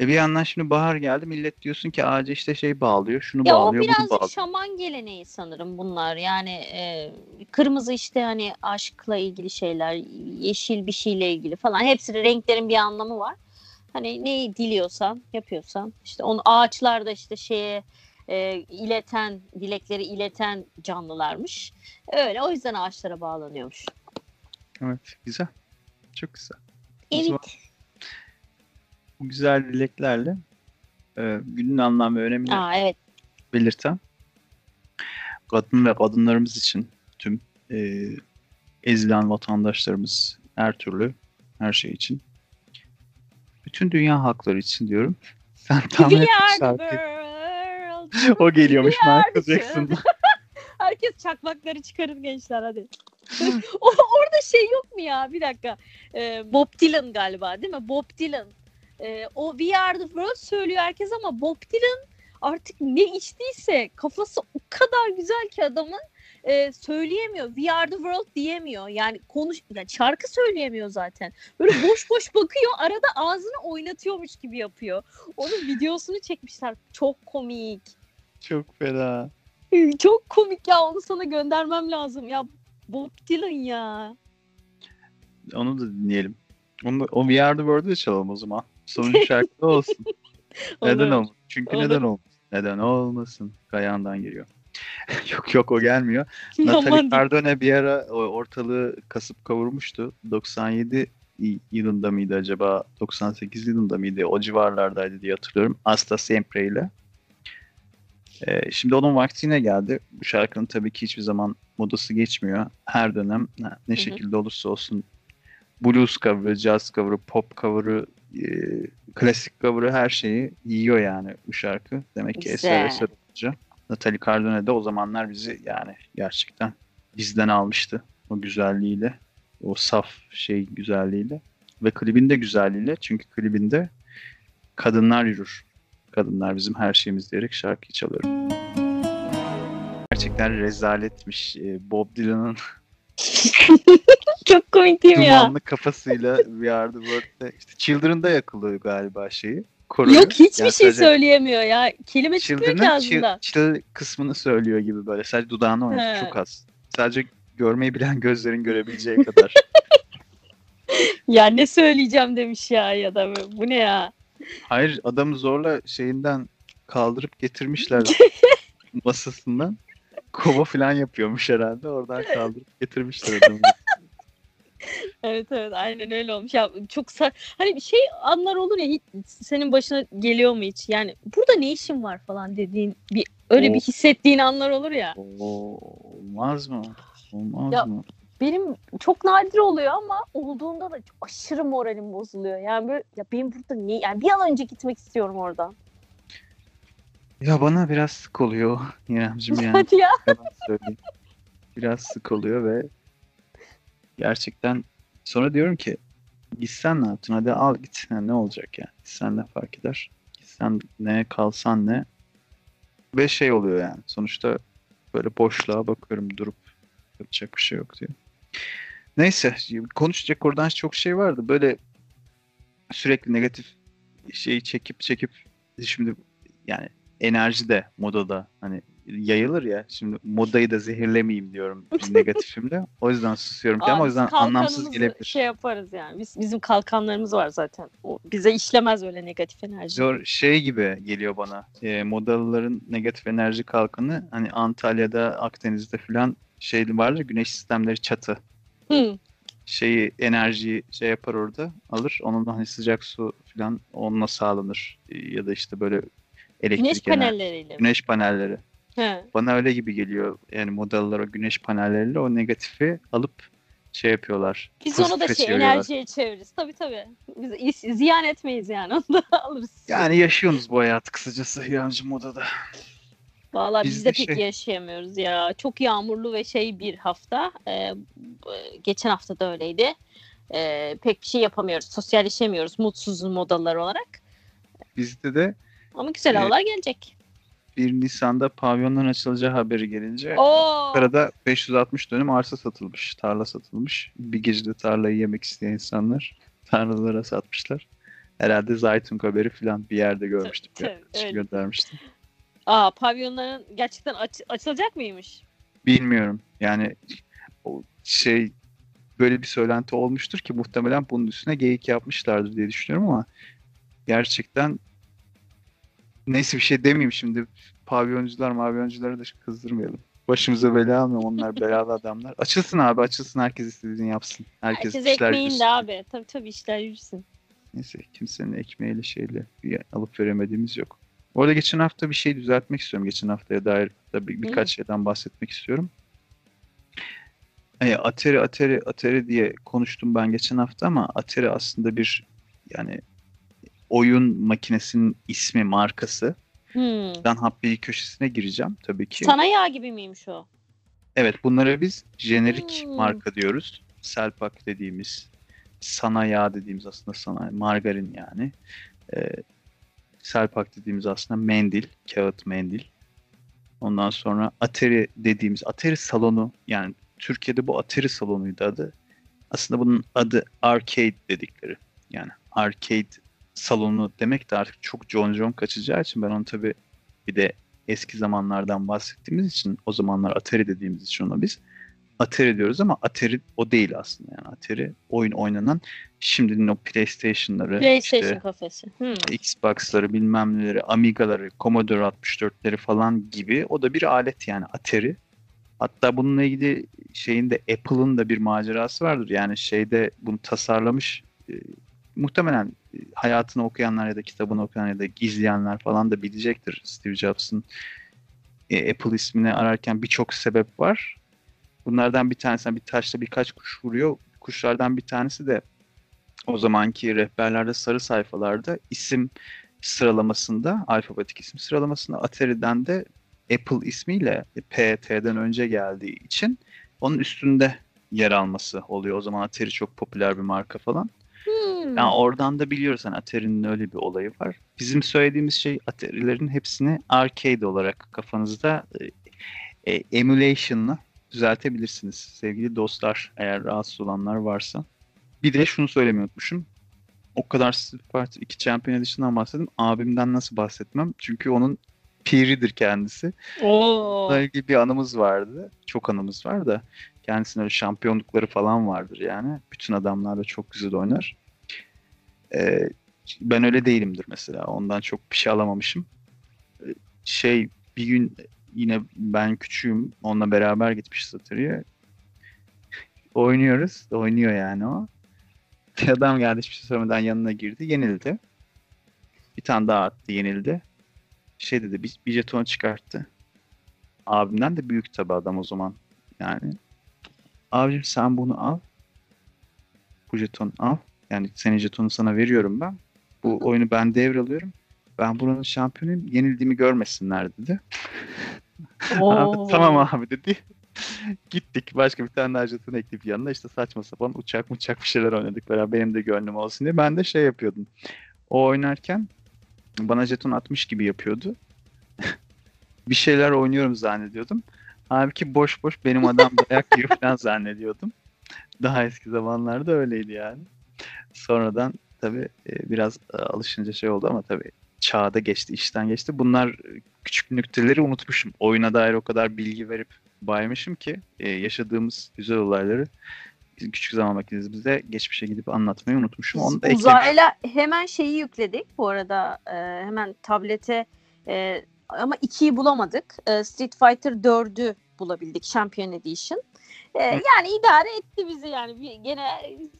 E bir yandan şimdi bahar geldi millet diyorsun ki ağaca işte şey bağlıyor, şunu Ya o bağlıyor, bunu birazcık bağlıyor. şaman geleneği sanırım bunlar. Yani e, kırmızı işte hani aşkla ilgili şeyler, yeşil bir şeyle ilgili falan. Hepsi renklerin bir anlamı var. Hani neyi diliyorsan, yapıyorsan işte onu ağaçlarda işte şeye e, ileten, dilekleri ileten canlılarmış. Öyle o yüzden ağaçlara bağlanıyormuş. Evet, güzel. Çok güzel. Zaman Evet. bu güzel dileklerle e, günün anlam ve önemini Aa evet. belirten kadın ve kadınlarımız için tüm e, ezilen vatandaşlarımız her türlü her şey için bütün dünya hakları için diyorum. Sen et We are the. O geliyormuş Michael the Jackson. Herkes çakmakları çıkarın gençler hadi. o, orada şey yok mu ya bir dakika. Ee, Bob Dylan galiba değil mi? Bob Dylan. Ee, o We Are The World söylüyor herkes ama Bob Dylan artık ne içtiyse kafası o kadar güzel ki adamın e, söyleyemiyor. We Are The World diyemiyor. Yani konuş yani şarkı söyleyemiyor zaten. Böyle boş boş bakıyor arada ağzını oynatıyormuş gibi yapıyor. Onun videosunu çekmişler. Çok komik. Çok fena. Çok komik ya onu sana göndermem lazım. Ya Bob Dylan ya. Onu da dinleyelim. Onu da, o We Are The World'u da çalalım o zaman. Sonuncu şarkı da olsun. neden olmasın? Çünkü Olur. neden olmasın? Neden olmasın? Kayan'dan geliyor. yok yok o gelmiyor. Natalie Cardone bir ara o ortalığı kasıp kavurmuştu. 97 y- yılında mıydı acaba? 98 yılında mıydı? O civarlardaydı diye hatırlıyorum. Asta Sempre ile. Ee, şimdi onun vaktine geldi. Bu şarkının tabii ki hiçbir zaman modası geçmiyor. Her dönem ne şekilde olursa olsun blues cover'ı, jazz cover'ı, pop cover'ı, e, klasik cover'ı her şeyi yiyor yani bu şarkı. Demek ki eser eser olunca. Natalie Cardone de o zamanlar bizi yani gerçekten bizden almıştı. O güzelliğiyle, o saf şey güzelliğiyle ve klibin de güzelliğiyle. Çünkü klibinde kadınlar yürür. Kadınlar bizim her şeyimiz diyerek şarkıyı çalıyorum. Gerçekten rezaletmiş. Ee, Bob Dylan'ın Çok komik değil mi ya? dumanlı kafasıyla We Are The World'de işte Children'da yakılıyor galiba şeyi. Koroyu. Yok hiçbir Yani şey söyleyemiyor ya. Kelime çıkmıyor ki ağzından. chill kısmını söylüyor gibi böyle. Sadece dudağını oynatıyor. Çok az. Sadece görmeyi bilen gözlerin görebileceği kadar. Ya ne söyleyeceğim demiş ya ya da bu ne ya? Hayır adamı zorla şeyinden kaldırıp getirmişler masasından. Kova falan yapıyormuş herhalde. Oradan kaldırıp getirmişler adamı. Evet evet aynen öyle olmuş. Ya çok sa- hani bir şey anlar olur ya hiç, senin başına geliyor mu hiç? Yani burada ne işin var falan dediğin bir öyle bir Of. hissettiğin anlar olur ya. Oo, olmaz mı? Olmaz Ya- mı? Benim çok nadir oluyor ama olduğunda da çok aşırı moralim bozuluyor. Yani böyle ya benim burada niye yani bir an önce gitmek istiyorum oradan. Ya bana biraz sık oluyor İremciğim yani. Hadi ya. Söyleyeyim. Biraz sık oluyor ve gerçekten sonra diyorum ki gitsen ne yaptın? Hadi al git. Ha, ne olacak yani? Gitsen ne fark eder? Gitsen ne, kalsan ne? Ve şey oluyor yani. Sonuçta böyle boşluğa bakıyorum durup yapacak bir şey yok diye. Neyse konuşacak oradan çok şey vardı. Böyle sürekli negatif şeyi çekip çekip şimdi yani enerji de modada hani yayılır ya. Şimdi modayı da zehirlemeyeyim diyorum bir negatifimle. O yüzden susuyorum ki ama o Abi, yüzden anlamsız gelebilir. Şey yaparız yani. Biz, bizim kalkanlarımız var zaten. O, bize işlemez öyle negatif enerji. Zor şey gibi geliyor bana. E, modalıların negatif enerji kalkanı hani Antalya'da, Akdeniz'de falan şey vardır güneş sistemleri çatı. Hı. Şeyi enerjiyi şey yapar orada alır. Onun hani sıcak su falan onunla sağlanır. E, ya da işte böyle elektrik Güneş enerji- panelleriyle. Güneş panelleri. He. Bana öyle gibi geliyor. Yani modeller o güneş panelleriyle o negatifi alıp şey yapıyorlar. Biz onu da şey enerjiye çeviririz. Tabii tabii. Biz ziyan etmeyiz yani. Onu da alırız. Yani yaşıyorsunuz bu hayatı kısacası yancı modada. Vallahi biz Biz de de pek şey- yaşayamıyoruz ya. Çok yağmurlu ve şey bir hafta. Ee, geçen hafta da öyleydi. Ee, pek bir şey yapamıyoruz. Sosyalleşemiyoruz mutsuz modalar olarak. Bizde de Ama güzel Evet. havalar gelecek. 1 Nisan'da pavyonların açılacağı haberi gelince Oo. Ankara'da 560 dönüm arsa satılmış, tarla satılmış. Bir gecede tarlayı yemek isteyen insanlar tarlalara satmışlar. Herhalde Zaytun haberi falan bir yerde görmüştüm. Tabii, öyle. göndermiştim. Aa pavyonların gerçekten aç- açılacak mıymış? Bilmiyorum. Yani o şey böyle bir söylenti olmuştur ki muhtemelen bunun üstüne geyik yapmışlardır diye düşünüyorum ama gerçekten neyse bir şey demeyeyim şimdi pavyoncular mavyoncuları da kızdırmayalım. Başımıza bela almayalım onlar belalı adamlar. Açılsın abi açılsın herkes istediğini yapsın. Herkes, Herkes ekmeğinde abi. Tabii tabii işler yürüsün. Neyse kimsenin ekmeğiyle şeyle bir alıp veremediğimiz yok. Bu arada geçen hafta bir şey düzeltmek istiyorum. Geçen haftaya dair da bir, birkaç Hı. şeyden bahsetmek istiyorum. E, Atari, Atari, Atari diye konuştum ben geçen hafta ama Atari aslında bir yani oyun makinesinin ismi, markası. Hmm. Ben Happy köşesine gireceğim tabii ki. Sana yağ gibi miymiş o? Evet bunlara biz jenerik Hmm. marka diyoruz. Selpak dediğimiz, sana yağ dediğimiz aslında sana margarin yani. Ee, Selpak dediğimiz aslında mendil, kağıt mendil. Ondan sonra Atari dediğimiz Atari salonu yani Türkiye'de bu Atari salonuydu adı. Aslında bunun adı arcade dedikleri. Yani arcade salonu demek de artık çok John John kaçacağı için ben onu tabii bir de eski zamanlardan bahsettiğimiz için o zamanlar Atari dediğimiz için ona biz Atari diyoruz ama Atari o değil aslında yani Atari oyun oynanan şimdinin o PlayStation'ları PlayStation işte kafesi. Hmm. Xbox'ları bilmem neleri Amiga'ları Commodore 64'leri falan gibi o da bir alet yani Atari. Hatta bununla ilgili şeyin de Apple'ın da bir macerası vardır. Yani şeyde bunu tasarlamış e, muhtemelen e, hayatını okuyanlar ya da kitabını okuyan ya da izleyenler falan da bilecektir Steve Jobs'ın e, Apple ismini ararken birçok sebep var. Bunlardan bir tanesi bir taşla birkaç kuş vuruyor. Kuşlardan bir tanesi de o zamanki rehberlerde sarı sayfalarda isim sıralamasında, alfabetik isim sıralamasında Atari'den de Apple ismiyle PT'den önce geldiği için onun üstünde yer alması oluyor. O zaman Atari çok popüler bir marka falan. Hmm. Yani oradan da biliyoruz hani Atari'nin öyle bir olayı var. Bizim söylediğimiz şey Atari'lerin hepsini arcade olarak kafanızda e, e, emulation'la düzeltebilirsiniz sevgili dostlar eğer rahatsız olanlar varsa. Bir de şunu söylemeyi unutmuşum. O kadar Fighter 2 Champion Edition'dan bahsettim. Abimden nasıl bahsetmem? Çünkü onun piridir kendisi. Oo. Bununla ilgili bir anımız vardı. Çok anımız var da. Kendisinin öyle şampiyonlukları falan vardır yani. Bütün adamlar da çok güzel oynar. Ee, ben öyle değilimdir mesela. Ondan çok bir şey alamamışım. Ee, Şey bir gün yine ben küçüğüm. Onunla beraber gitmişiz Atari'ye. Oynuyoruz. Oynuyor yani o. Bir adam geldi hiçbir şey söylemeden yanına girdi. Yenildi. Bir tane daha attı yenildi. Şey dedi bir, bir jeton çıkarttı. Abimden de büyük tabi adam o zaman. Yani abicim sen bunu al. Bu jeton al. Yani senin jetonu sana veriyorum ben. Bu oyunu ben devralıyorum. Ben buranın şampiyonuyum. Yenildiğimi görmesinler dedi. Abi, tamam abi dedi. Gittik. Başka bir tane jeton ekleyip yanına işte saçma sapan uçak uçak bir şeyler oynadık beraber. Benim de gönlüm olsun diye. Ben de şey yapıyordum. O oynarken bana jeton atmış gibi yapıyordu. bir şeyler oynuyorum zannediyordum. Halbuki boş boş benim adam dayak yiyor falan zannediyordum. Daha eski zamanlarda öyleydi yani. Sonradan tabii e, biraz e, alışınca şey oldu ama tabii çağda geçti, işten geçti. Bunlar küçük nükteleri unutmuşum. Oyuna dair o kadar bilgi verip baymışım ki e, yaşadığımız güzel olayları bizim küçük zaman makinemizde geçmişe gidip anlatmayı unutmuşum. Onu da. Uzayla hemen şeyi yükledik bu arada e, hemen tablete e, ama 2'yi bulamadık. E, Street Fighter 4'ü bulabildik Champion Edition. E, yani idare etti bizi yani bir, gene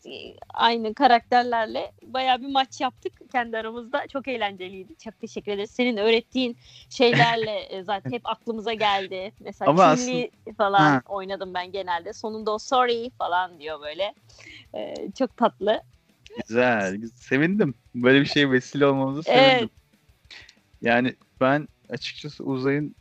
e, aynı karakterlerle bayağı bir maç yaptık kendi aramızda. Çok eğlenceliydi. Çok teşekkür ederiz. Senin öğrettiğin şeylerle e, zaten hep aklımıza geldi. Mesela Ama Chun-Li falan Ha. oynadım ben genelde. Sonunda o sorry falan diyor böyle. E, çok tatlı. Güzel. Sevindim. Böyle bir şeye vesile olmamıza sevindim. Evet. Yani ben açıkçası Uzay'ın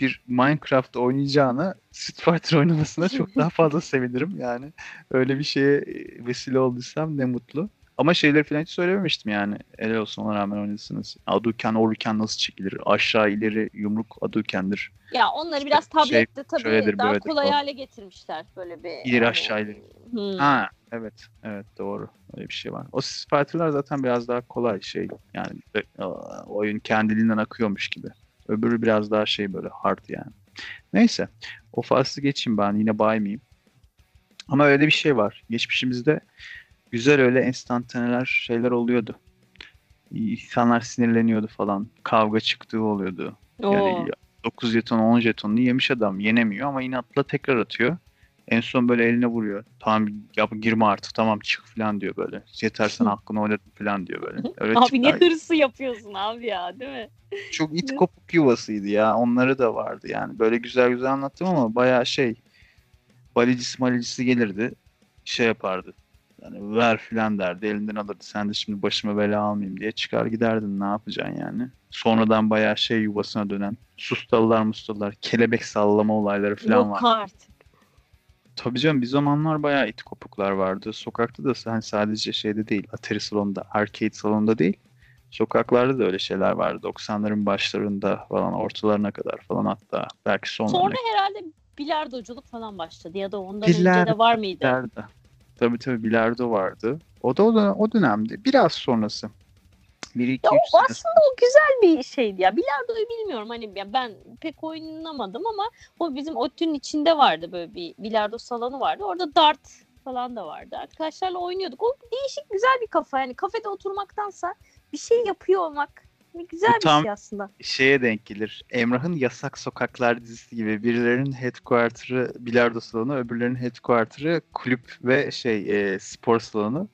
bir Minecraft oynayacağına Street Fighter oynamasına çok daha fazla sevinirim. Yani öyle bir şeye vesile olduysam ne mutlu. Ama şeyleri falan hiç söylememiştim yani. Helal olsun ona rağmen oynadınız. Aduken, Oruken nasıl çekilir? Aşağı ileri yumruk Aduken'dir. Ya onları İşte biraz şey, tablette tabii şöyledir, daha böyledir kolay falan. hale getirmişler böyle bir. İleri hani- aşağı ileri. Hmm. Ha evet evet doğru öyle bir şey var. O Fighter'lar zaten biraz daha kolay şey yani e, oyun kendiliğinden akıyormuş gibi. Öbürü biraz daha şey böyle hard yani. Neyse o faslı geçeyim ben yine baymayayım. Ama öyle bir şey var. Geçmişimizde güzel öyle enstantaneler şeyler oluyordu. İnsanlar sinirleniyordu falan. Kavga çıktığı oluyordu. Oo. Yani 9 jeton 10 jetonunu yemiş adam yenemiyor ama inatla tekrar atıyor. En son böyle eline vuruyor. Tamam yap girme artık tamam çık falan diyor böyle. Yeter sen hakkını oynadın falan diyor böyle. Öyle abi ne hırsı yapıyorsun abi ya değil mi? çok it kopuk yuvasıydı ya. Onları da vardı yani. Böyle güzel güzel anlattım ama bayağı şey balicisi malicisi gelirdi. Şey yapardı. Yani ver filan derdi. Elinden alırdı. Sen de şimdi başıma bela almayayım diye çıkar giderdin. Ne yapacaksın yani? Sonradan bayağı şey yuvasına dönen sustalılar mustalılar kelebek sallama olayları falan var. Yok artık. Tabii canım bir zamanlar bayağı it kopuklar vardı. Sokakta da hani sadece şeyde değil. Atari salonunda, arcade salonunda değil. Sokaklarda da öyle şeyler vardı. 90'ların başlarında falan ortalarına kadar falan hatta belki sonlarına Sonra herhalde bilardoculuk falan başladı ya da ondan Bilardo, önce de var mıydı? Bilardo. Tabii tabii bilardo vardı. O da o, da, o dönemde. Biraz sonrası. 1 2 Ya 3 o aslında o güzel bir şeydi ya. Bilardoyu bilmiyorum hani ya ben pek oynamadım ama o bizim ODTÜ'nün içinde vardı böyle bir bilardo salonu vardı. Orada dart falan da vardı. Arkadaşlarla oynuyorduk. O değişik güzel bir kafa yani kafede oturmaktansa bir şey yapıyor olmak ne güzel Bu bir tam- şey aslında. şeye denk gelir. Emrah'ın Yasak Sokaklar dizisi gibi birilerinin headquarter'ı bilardo salonu, öbürlerinin headquarter'ı kulüp ve şey e, spor salonu.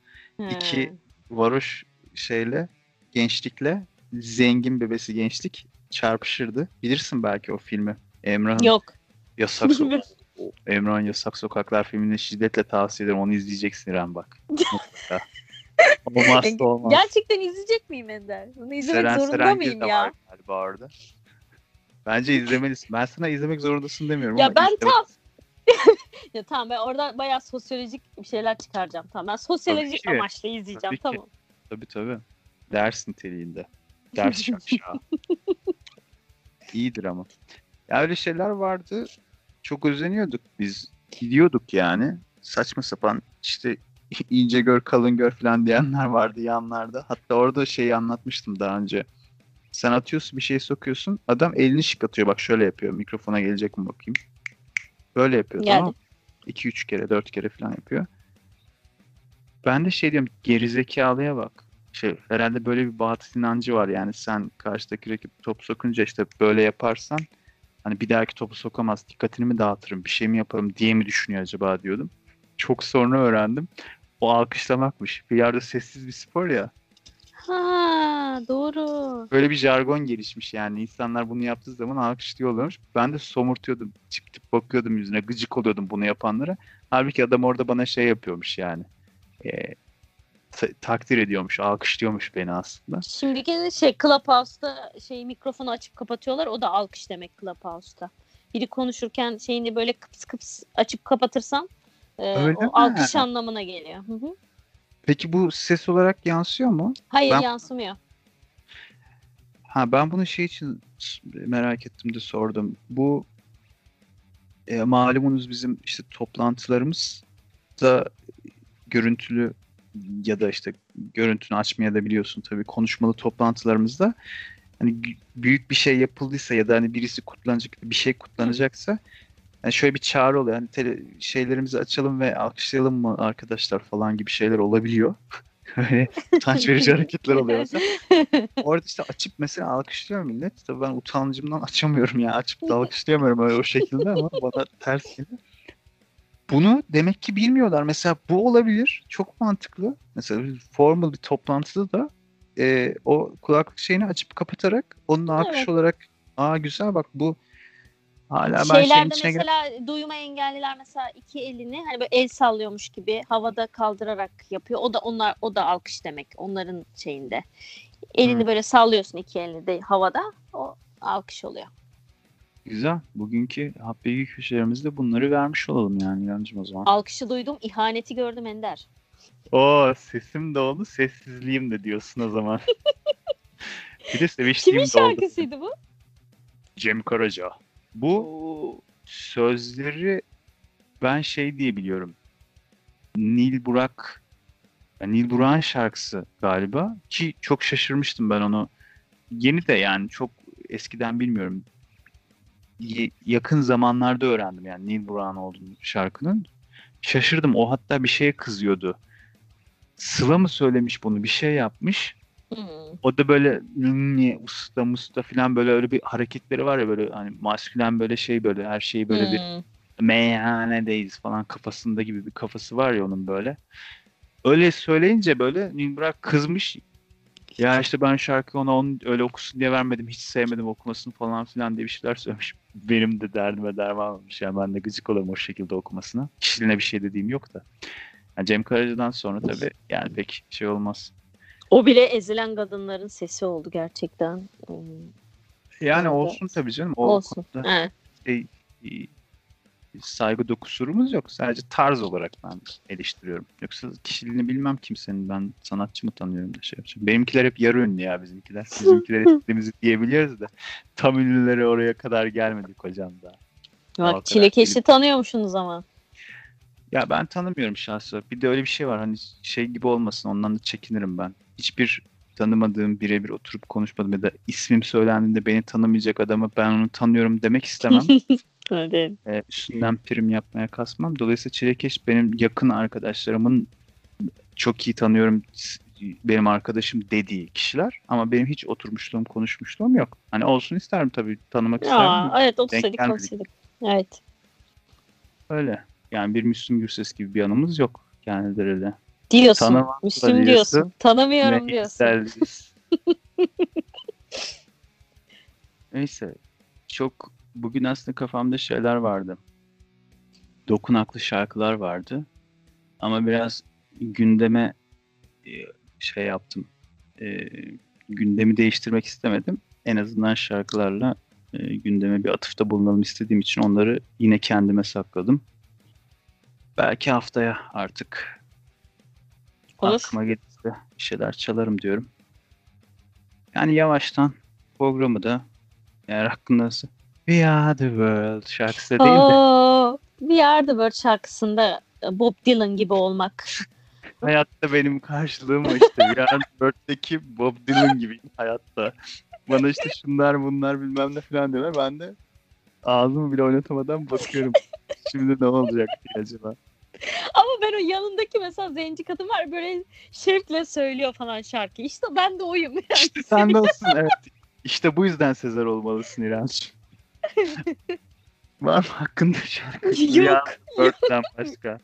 İki- He. varoş şeyle gençlikle zengin bebesi gençlik çarpışırdı. Bilirsin belki o filmi. Emrah'ın Yok. Yasak Sokak Emrah'ın Yasak Sokaklar filmini şiddetle tavsiye ederim. Onu izleyeceksin İrem bak. Olmazsa olmaz. Gerçekten izleyecek miyim Ender? Bunu izlemek Seren zorunda Serengil mıyım ya? var galiba orada. Bence izlemelisin. Ben sana izlemek zorundasın demiyorum Ya ben izle- tam ya tamam ben oradan bayağı sosyolojik bir şeyler çıkaracağım. Tamam ben sosyolojik Tabii ki. amaçla izleyeceğim Tabii ki. tamam. Tabii tabii. Ders niteliğinde. Ders şakşağı. İyidir ama. Ya öyle şeyler vardı. Çok özeniyorduk biz. Gidiyorduk yani. Saçma sapan işte ince gör kalın gör falan diyenler vardı yanlarda. Hatta orada şeyi anlatmıştım daha önce. Sen atıyorsun bir şey sokuyorsun. Adam elini şıklatıyor. Bak şöyle yapıyor. Mikrofona gelecek mi bakayım. Böyle yapıyor Geldi. tamam mı? 2-3 kere 4 kere falan yapıyor. Ben de şey diyorum gerizekalıya bak. Şey, herhalde böyle bir batıl inancı var yani sen karşıdaki rakip top sokunca işte böyle yaparsan hani bir dahaki topu sokamaz dikkatini mi dağıtırım bir şey mi yaparım diye mi düşünüyor acaba diyordum. Çok sonra öğrendim. O alkışlamakmış. Bilardo sessiz bir spor ya. Ha doğru. Böyle bir jargon gelişmiş yani. İnsanlar bunu yaptığı zaman alkışlıyorlarmış. Ben de somurtuyordum. Tip tip bakıyordum yüzüne. Gıcık oluyordum bunu yapanlara. Halbuki adam orada bana şey yapıyormuş yani. Ee, ta- takdir ediyormuş, alkışlıyormuş beni aslında. Şimdiki şey Clubhouse'da şey mikrofonu açıp kapatıyorlar. O da alkış demek Clubhouse'da. Biri konuşurken şeyini böyle kıps kıps açıp kapatırsan e, Öyle o mi? alkış anlamına geliyor. Hı hı. Peki bu ses olarak yansıyor mu? Hayır Ben- yansımıyor. Ha ben bunu şey için merak ettim de sordum. Bu e, malumunuz bizim işte toplantılarımız da görüntülü ya da işte görüntünü açmaya da biliyorsun tabii konuşmalı toplantılarımızda hani büyük bir şey yapıldıysa ya da hani birisi kutlanacak bir şey kutlanacaksa yani şöyle bir çağrı oluyor. Hani tele, şeylerimizi açalım ve alkışlayalım mı arkadaşlar falan gibi şeyler olabiliyor. Öyle utanç verici hareketler oluyor mesela. Orada işte açıp mesela alkışlıyor millet. Tabii ben utancımdan açamıyorum ya. Açıp da alkışlayamıyorum öyle o şekilde ama bana ters geliyor. Bunu demek ki bilmiyorlar. Mesela bu olabilir. Çok mantıklı. Mesela bir formal bir toplantıda da e, o kulaklık şeyini açıp kapatarak onun alkış Evet. olarak aa güzel bak bu hala ben şeyin Şeylerde içine gir- mesela duyma engelliler mesela iki elini hani böyle el sallıyormuş gibi havada kaldırarak yapıyor. O da onlar o da alkış demek onların şeyinde. Elini Hı. böyle sallıyorsun iki elini de havada. O alkış oluyor. Güzel. Bugünkü bilgi köşelerimizde bunları vermiş olalım yani yancım o zaman. Alkışı duydum, ihaneti gördüm Ender. Oo sesim de oldu, sessizliğim de diyorsun o zaman. bir de seviştiğim Kimin de oldu. şarkısıydı bu? Cem Karaca. Bu sözleri ben şey diye biliyorum. Nil Burak yani Nil Burak'ın şarkısı galiba ki çok şaşırmıştım ben onu. Yeni de yani çok eskiden bilmiyorum. Yakın zamanlarda öğrendim yani Nil Burak'ın olduğunu şarkının. Şaşırdım. O hatta bir şeye kızıyordu. Sıla mı söylemiş bunu? Bir şey yapmış. Hmm. O da böyle ninni, usta musta falan böyle öyle bir hareketleri var ya böyle hani maskülen böyle şey böyle her şeyi böyle bir Hmm. meyhanedeyiz falan kafasında gibi bir kafası var ya onun böyle. Öyle söyleyince böyle Nilbrak kızmış. Ya işte ben şarkı ona onun öyle okusun diye vermedim. Hiç sevmedim okumasını falan filan diye bir şeyler söylemiş. Benim de derdime derman olmuş. Yani ben de gıcık olurum o şekilde okumasına. Kişiliğine bir şey dediğim yok da. Yani Cem Karaca'dan sonra tabii yani pek şey olmaz. O bile ezilen kadınların sesi oldu gerçekten. Hmm, Yani Evet. olsun tabii canım. O Olsun. konuda şey, e, saygı dokusurumuz yok. Sadece tarz olarak ben eleştiriyorum. Yoksa kişiliğini bilmem kimsenin. Ben sanatçı mı tanıyorum da şey yapacağım. Benimkiler hep yarı ünlü ya bizimkiler. Bizimkiler istediğimizi diyebiliyoruz da tam ünlülere oraya kadar gelmedik hocam da. Bak çilekeşi tanıyormuşsunuz ama. Ya ben tanımıyorum şahsen. Bir de öyle bir şey var hani şey gibi olmasın ondan da çekinirim ben. Hiçbir tanımadığım birebir oturup konuşmadım ya da ismim söylendiğinde beni tanımayacak adamı ben onu tanıyorum demek istemem. Hadi. e, üstünden prim yapmaya kasmam. Dolayısıyla Çilekeş benim yakın arkadaşlarımın çok iyi tanıyorum benim arkadaşım dediği kişiler ama benim hiç oturmuşluğum konuşmuşluğum yok. Hani olsun isterim tabii tanımak isterim. Ya, evet otursaydık konuşsaydık. Evet. Öyle. Yani bir Müslüm Gürses gibi bir anımız yok kendileriyle. Diyorsun. Tanımam Müslüm diyorsun. diyorsun. Tanımıyorum Ne diyorsun. Neyse. Çok bugün aslında kafamda şeyler vardı. Dokunaklı şarkılar vardı. Ama biraz gündeme e, şey yaptım. E, gündemi değiştirmek istemedim. En azından şarkılarla e, gündeme bir atıfta bulunalım istediğim için onları yine kendime sakladım. Belki haftaya artık Olur. aklıma gelirse bir şeyler çalarım diyorum. Yani yavaştan programı da eğer aklındaysa We Are The World şarkısı değil de We Are The World şarkısında Bob Dylan gibi olmak. hayatta benim karşılığım o işte. We Are The World'deki Bob Dylan gibiyim hayatta. Bana işte şunlar bunlar bilmem ne falan diyorlar. Ben de ağzımı bile oynatamadan bakıyorum. Şimdi ne olacak diye acaba. Ama ben o yanındaki mesela zenci kadın var böyle şevkle söylüyor falan şarkı. İşte ben de oyum yani. İşte sen de olsun evet. İşte bu yüzden Sezer olmalısın İremciğim. Var mı hakkında şarkı? Yok, Ya, Bird'den başka.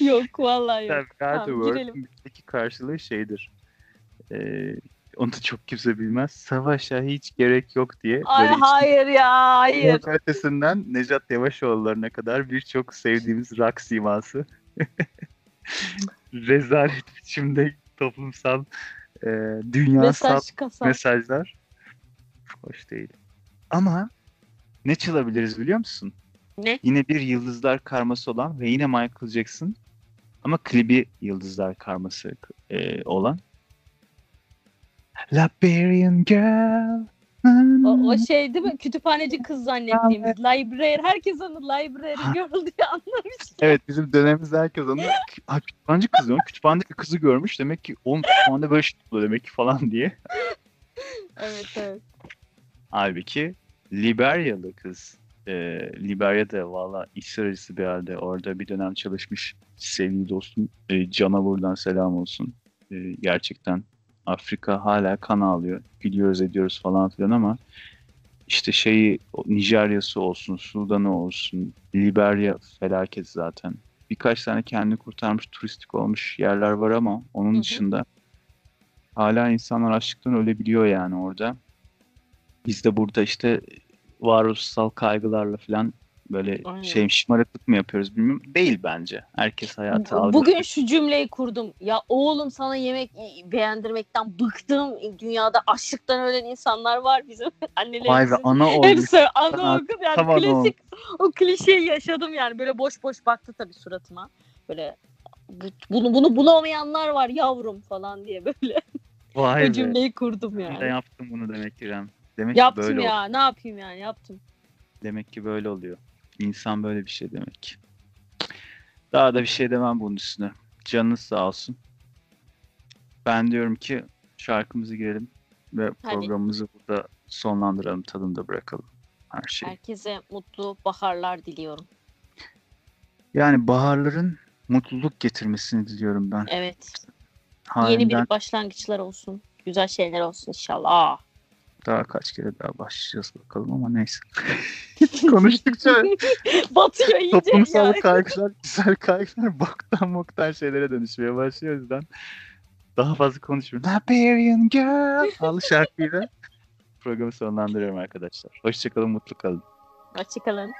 Yok vallahi yok. Tabii Tamam, girelim. Bizdeki karşılığı şeydir. Ee, onu da çok kimse bilmez. Savaşa hiç gerek yok diye. Ay böyle hayır ya hayır. ötesinden Necat Yavaşoğulları'na kadar birçok sevdiğimiz rock siması. Rezalet biçimde toplumsal e, dünyasal Mesaj kasa. mesajlar. Hoş değil. Ama ne çalabiliriz biliyor musun? Ne? Yine bir yıldızlar karması olan ve yine Michael Jackson ama klibi yıldızlar karması e, olan Liberian Girl. O, o şey değil mi? Kütüphaneci kız zannettiğimiz. Library. Herkes onu library girl diye anlamış. Evet bizim dönemimizde herkes onu "Aa, kütüphaneci kız onu kütüphanedeki kızı görmüş demek ki oğlum kütüphanede böyle şey oluyor demek ki falan diye. Evet evet. Halbuki Liberyalı kız. E, Liberya'da valla içler acısı bir halde orada bir dönem çalışmış sevgili dostum e, Can'a buradan selam olsun. E, gerçekten Afrika hala kan ağlıyor. Gülüyoruz ediyoruz falan filan ama işte şeyi Nijerya'sı olsun, Sudan'ı olsun, Liberya felaket zaten. Birkaç tane kendini kurtarmış turistik olmuş yerler var ama onun dışında hala insanlar açlıktan ölebiliyor yani orada. Biz de burada işte varoluşsal kaygılarla falan böyle Aynen. şey şımarıklık mı yapıyoruz bilmiyorum. Değil bence. Herkes hayatı algı- Bugün şu cümleyi kurdum. Ya oğlum sana yemek beğendirmekten bıktım. Dünyada açlıktan ölen insanlar var bizim annelerimizin. Vay be ana olmuş. Hepsi ana okul yani tamam, klasik o klişeyi yaşadım yani böyle boş boş baktı tabii suratıma. Böyle bu- bunu bunu bulamayanlar var yavrum falan diye böyle Vay o be. cümleyi kurdum Ben yani. yaptım bunu demek ki İrem. Demek ki Yaptım böyle ya ol- ne yapayım yani yaptım. demek ki böyle oluyor. İnsan böyle bir şey demek. Daha da bir şey demem bunun üstüne. Canınız sağ olsun. Ben diyorum ki şarkımızı girelim ve Hadi. programımızı burada sonlandıralım, tadında bırakalım her şeyi. Herkese mutlu baharlar diliyorum. Yani baharların mutluluk getirmesini diliyorum ben. Evet. Yeni Halinden bir başlangıçlar olsun. Güzel şeyler olsun inşallah. Daha kaç kere daha başlayacağız bakalım ama neyse. Konuştukça Batıyor iyice. toplumsal yani. kaygılar, güzel kaygılar boktan boktan şeylere dönüşmeye başlıyor. O yüzden daha fazla konuşmuyorum. Liberian Girl al şarkıyla programı sonlandırıyorum arkadaşlar. Hoşçakalın, mutlu kalın. Hoşçakalın.